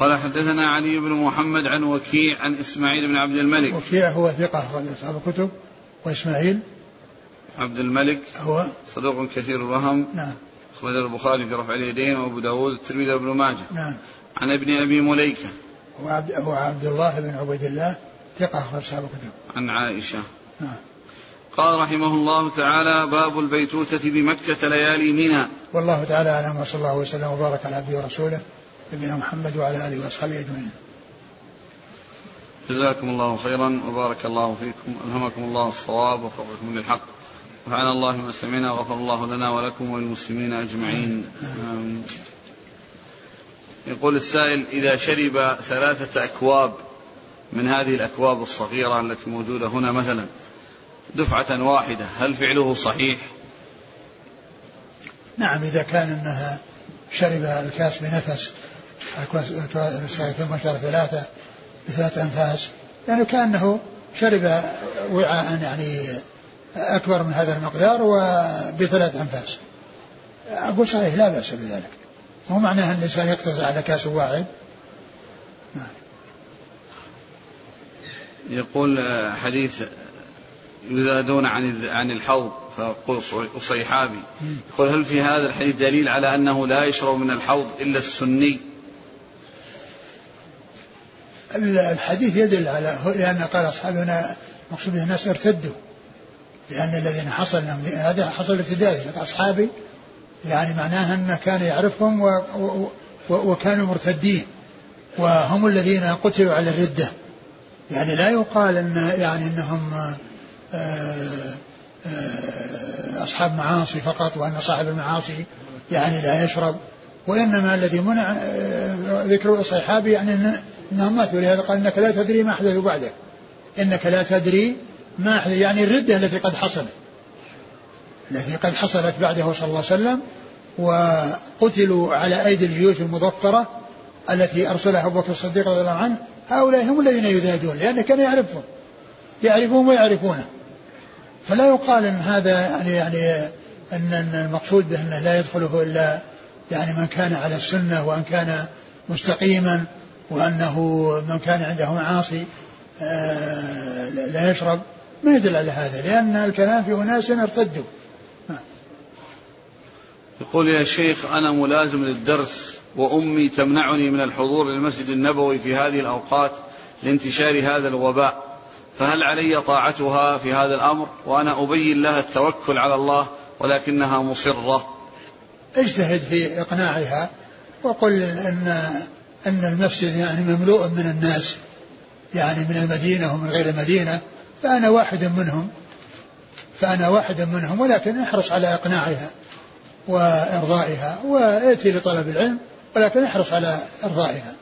Speaker 1: قال حدثنا علي بن محمد عن وكيع عن إسماعيل بن عبد الملك.
Speaker 2: وكيع هو ثقة أخرج أصحاب الكتب وإسماعيل
Speaker 1: عبد الملك
Speaker 2: هو
Speaker 1: صدوق كثير الوهم
Speaker 2: نعم
Speaker 1: أخرج البخاري في رفع اليدين وأبو داود الترمذي وابن ماجه.
Speaker 2: نعم.
Speaker 1: عن ابن أبي مليكة.
Speaker 2: هو عبد, هو عبد الله بن عبيد الله ثقة أخرج أصحاب الكتب.
Speaker 1: عن عائشة.
Speaker 2: نعم.
Speaker 1: قال رحمه الله تعالى باب البيتوتة بمكة ليالي منى.
Speaker 2: والله تعالى أعلم وصلى الله وسلم وبارك على عبده ورسوله نبينا محمد وعلى آله وأصحابه أجمعين.
Speaker 1: جزاكم الله خيرا وبارك الله فيكم. ألهمكم الله الصواب ووفقكم للحق. نفعنا الله ما سمعنا وغفر الله لنا ولكم وللمسلمين أجمعين. يقول السائل إذا شرب ثلاثة أكواب من هذه الأكواب الصغيرة التي موجودة هنا مثلا دفعة واحدة هل فعله صحيح؟
Speaker 2: نعم إذا كان أنها شرب الكاس بنفس ثم شرب ثلاثة بثلاث أنفاس يعني كأنه شرب وعاء يعني أكبر من هذا المقدار وبثلاث أنفاس. أقول صحيح لا بأس بذلك. مو معناه أن الإنسان يقتصر على كأس واحد. نعم.
Speaker 1: يقول حديث يزادون عن عن الحوض فيقول أصيحابي يقول هل في هذا الحديث دليل على أنه لا يشرب من الحوض إلا السني؟
Speaker 2: الحديث يدل على لأن قال أصحابنا مقصود الناس ارتدوا. لأن الذين حصل هذا حصل ارتداد أصحابي يعني معناها أنه كان يعرفهم و و وكانوا مرتدين وهم الذين قتلوا على الردة. يعني لا يقال أن يعني أنهم آه، آه، أصحاب معاصي فقط وأن صاحب المعاصي يعني لا يشرب. وإنما الذي منع آه، ذكر الصحابي يعني أنهم ماتوا. لهذا قال إنك لا تدري ما أحدث بعدك. إنك لا تدري ما يعني الردة التي قد حصلت. التي قد حصلت بعده صلى الله عليه وسلم وقتلوا على أيدي الجيوش المظفرة التي أرسلها أبو بكر الصديق رضي الله عنه. هؤلاء هم الذين يذادون لأنه كان يعرفهم. يعرفون ويعرفونه. فلا يقال إن هذا يعني يعني ان المقصود به انه لا يدخله إلا يعني من كان على السنة وأن كان مستقيما وأنه من كان عنده معاصي آه، لا يشرب. ما يدل على هذا لأن الكلام في أناس ارتدوا.
Speaker 1: يقول يا شيخ أنا ملازم للدرس وأمي تمنعني من الحضور للمسجد النبوي في هذه الأوقات لانتشار هذا الوباء. فهل علي طاعتها في هذا الأمر؟ وأنا أبين لها التوكل على الله ولكنها مصرة.
Speaker 2: اجتهد في إقناعها وقل ان أن المسجد يعني مملوء من الناس يعني من المدينة ومن غير المدينة. فأنا واحد منهم. فأنا واحد منهم ولكن احرص على إقناعها وإرضائها وائتي لطلب العلم ولكن احرص على إرضائها.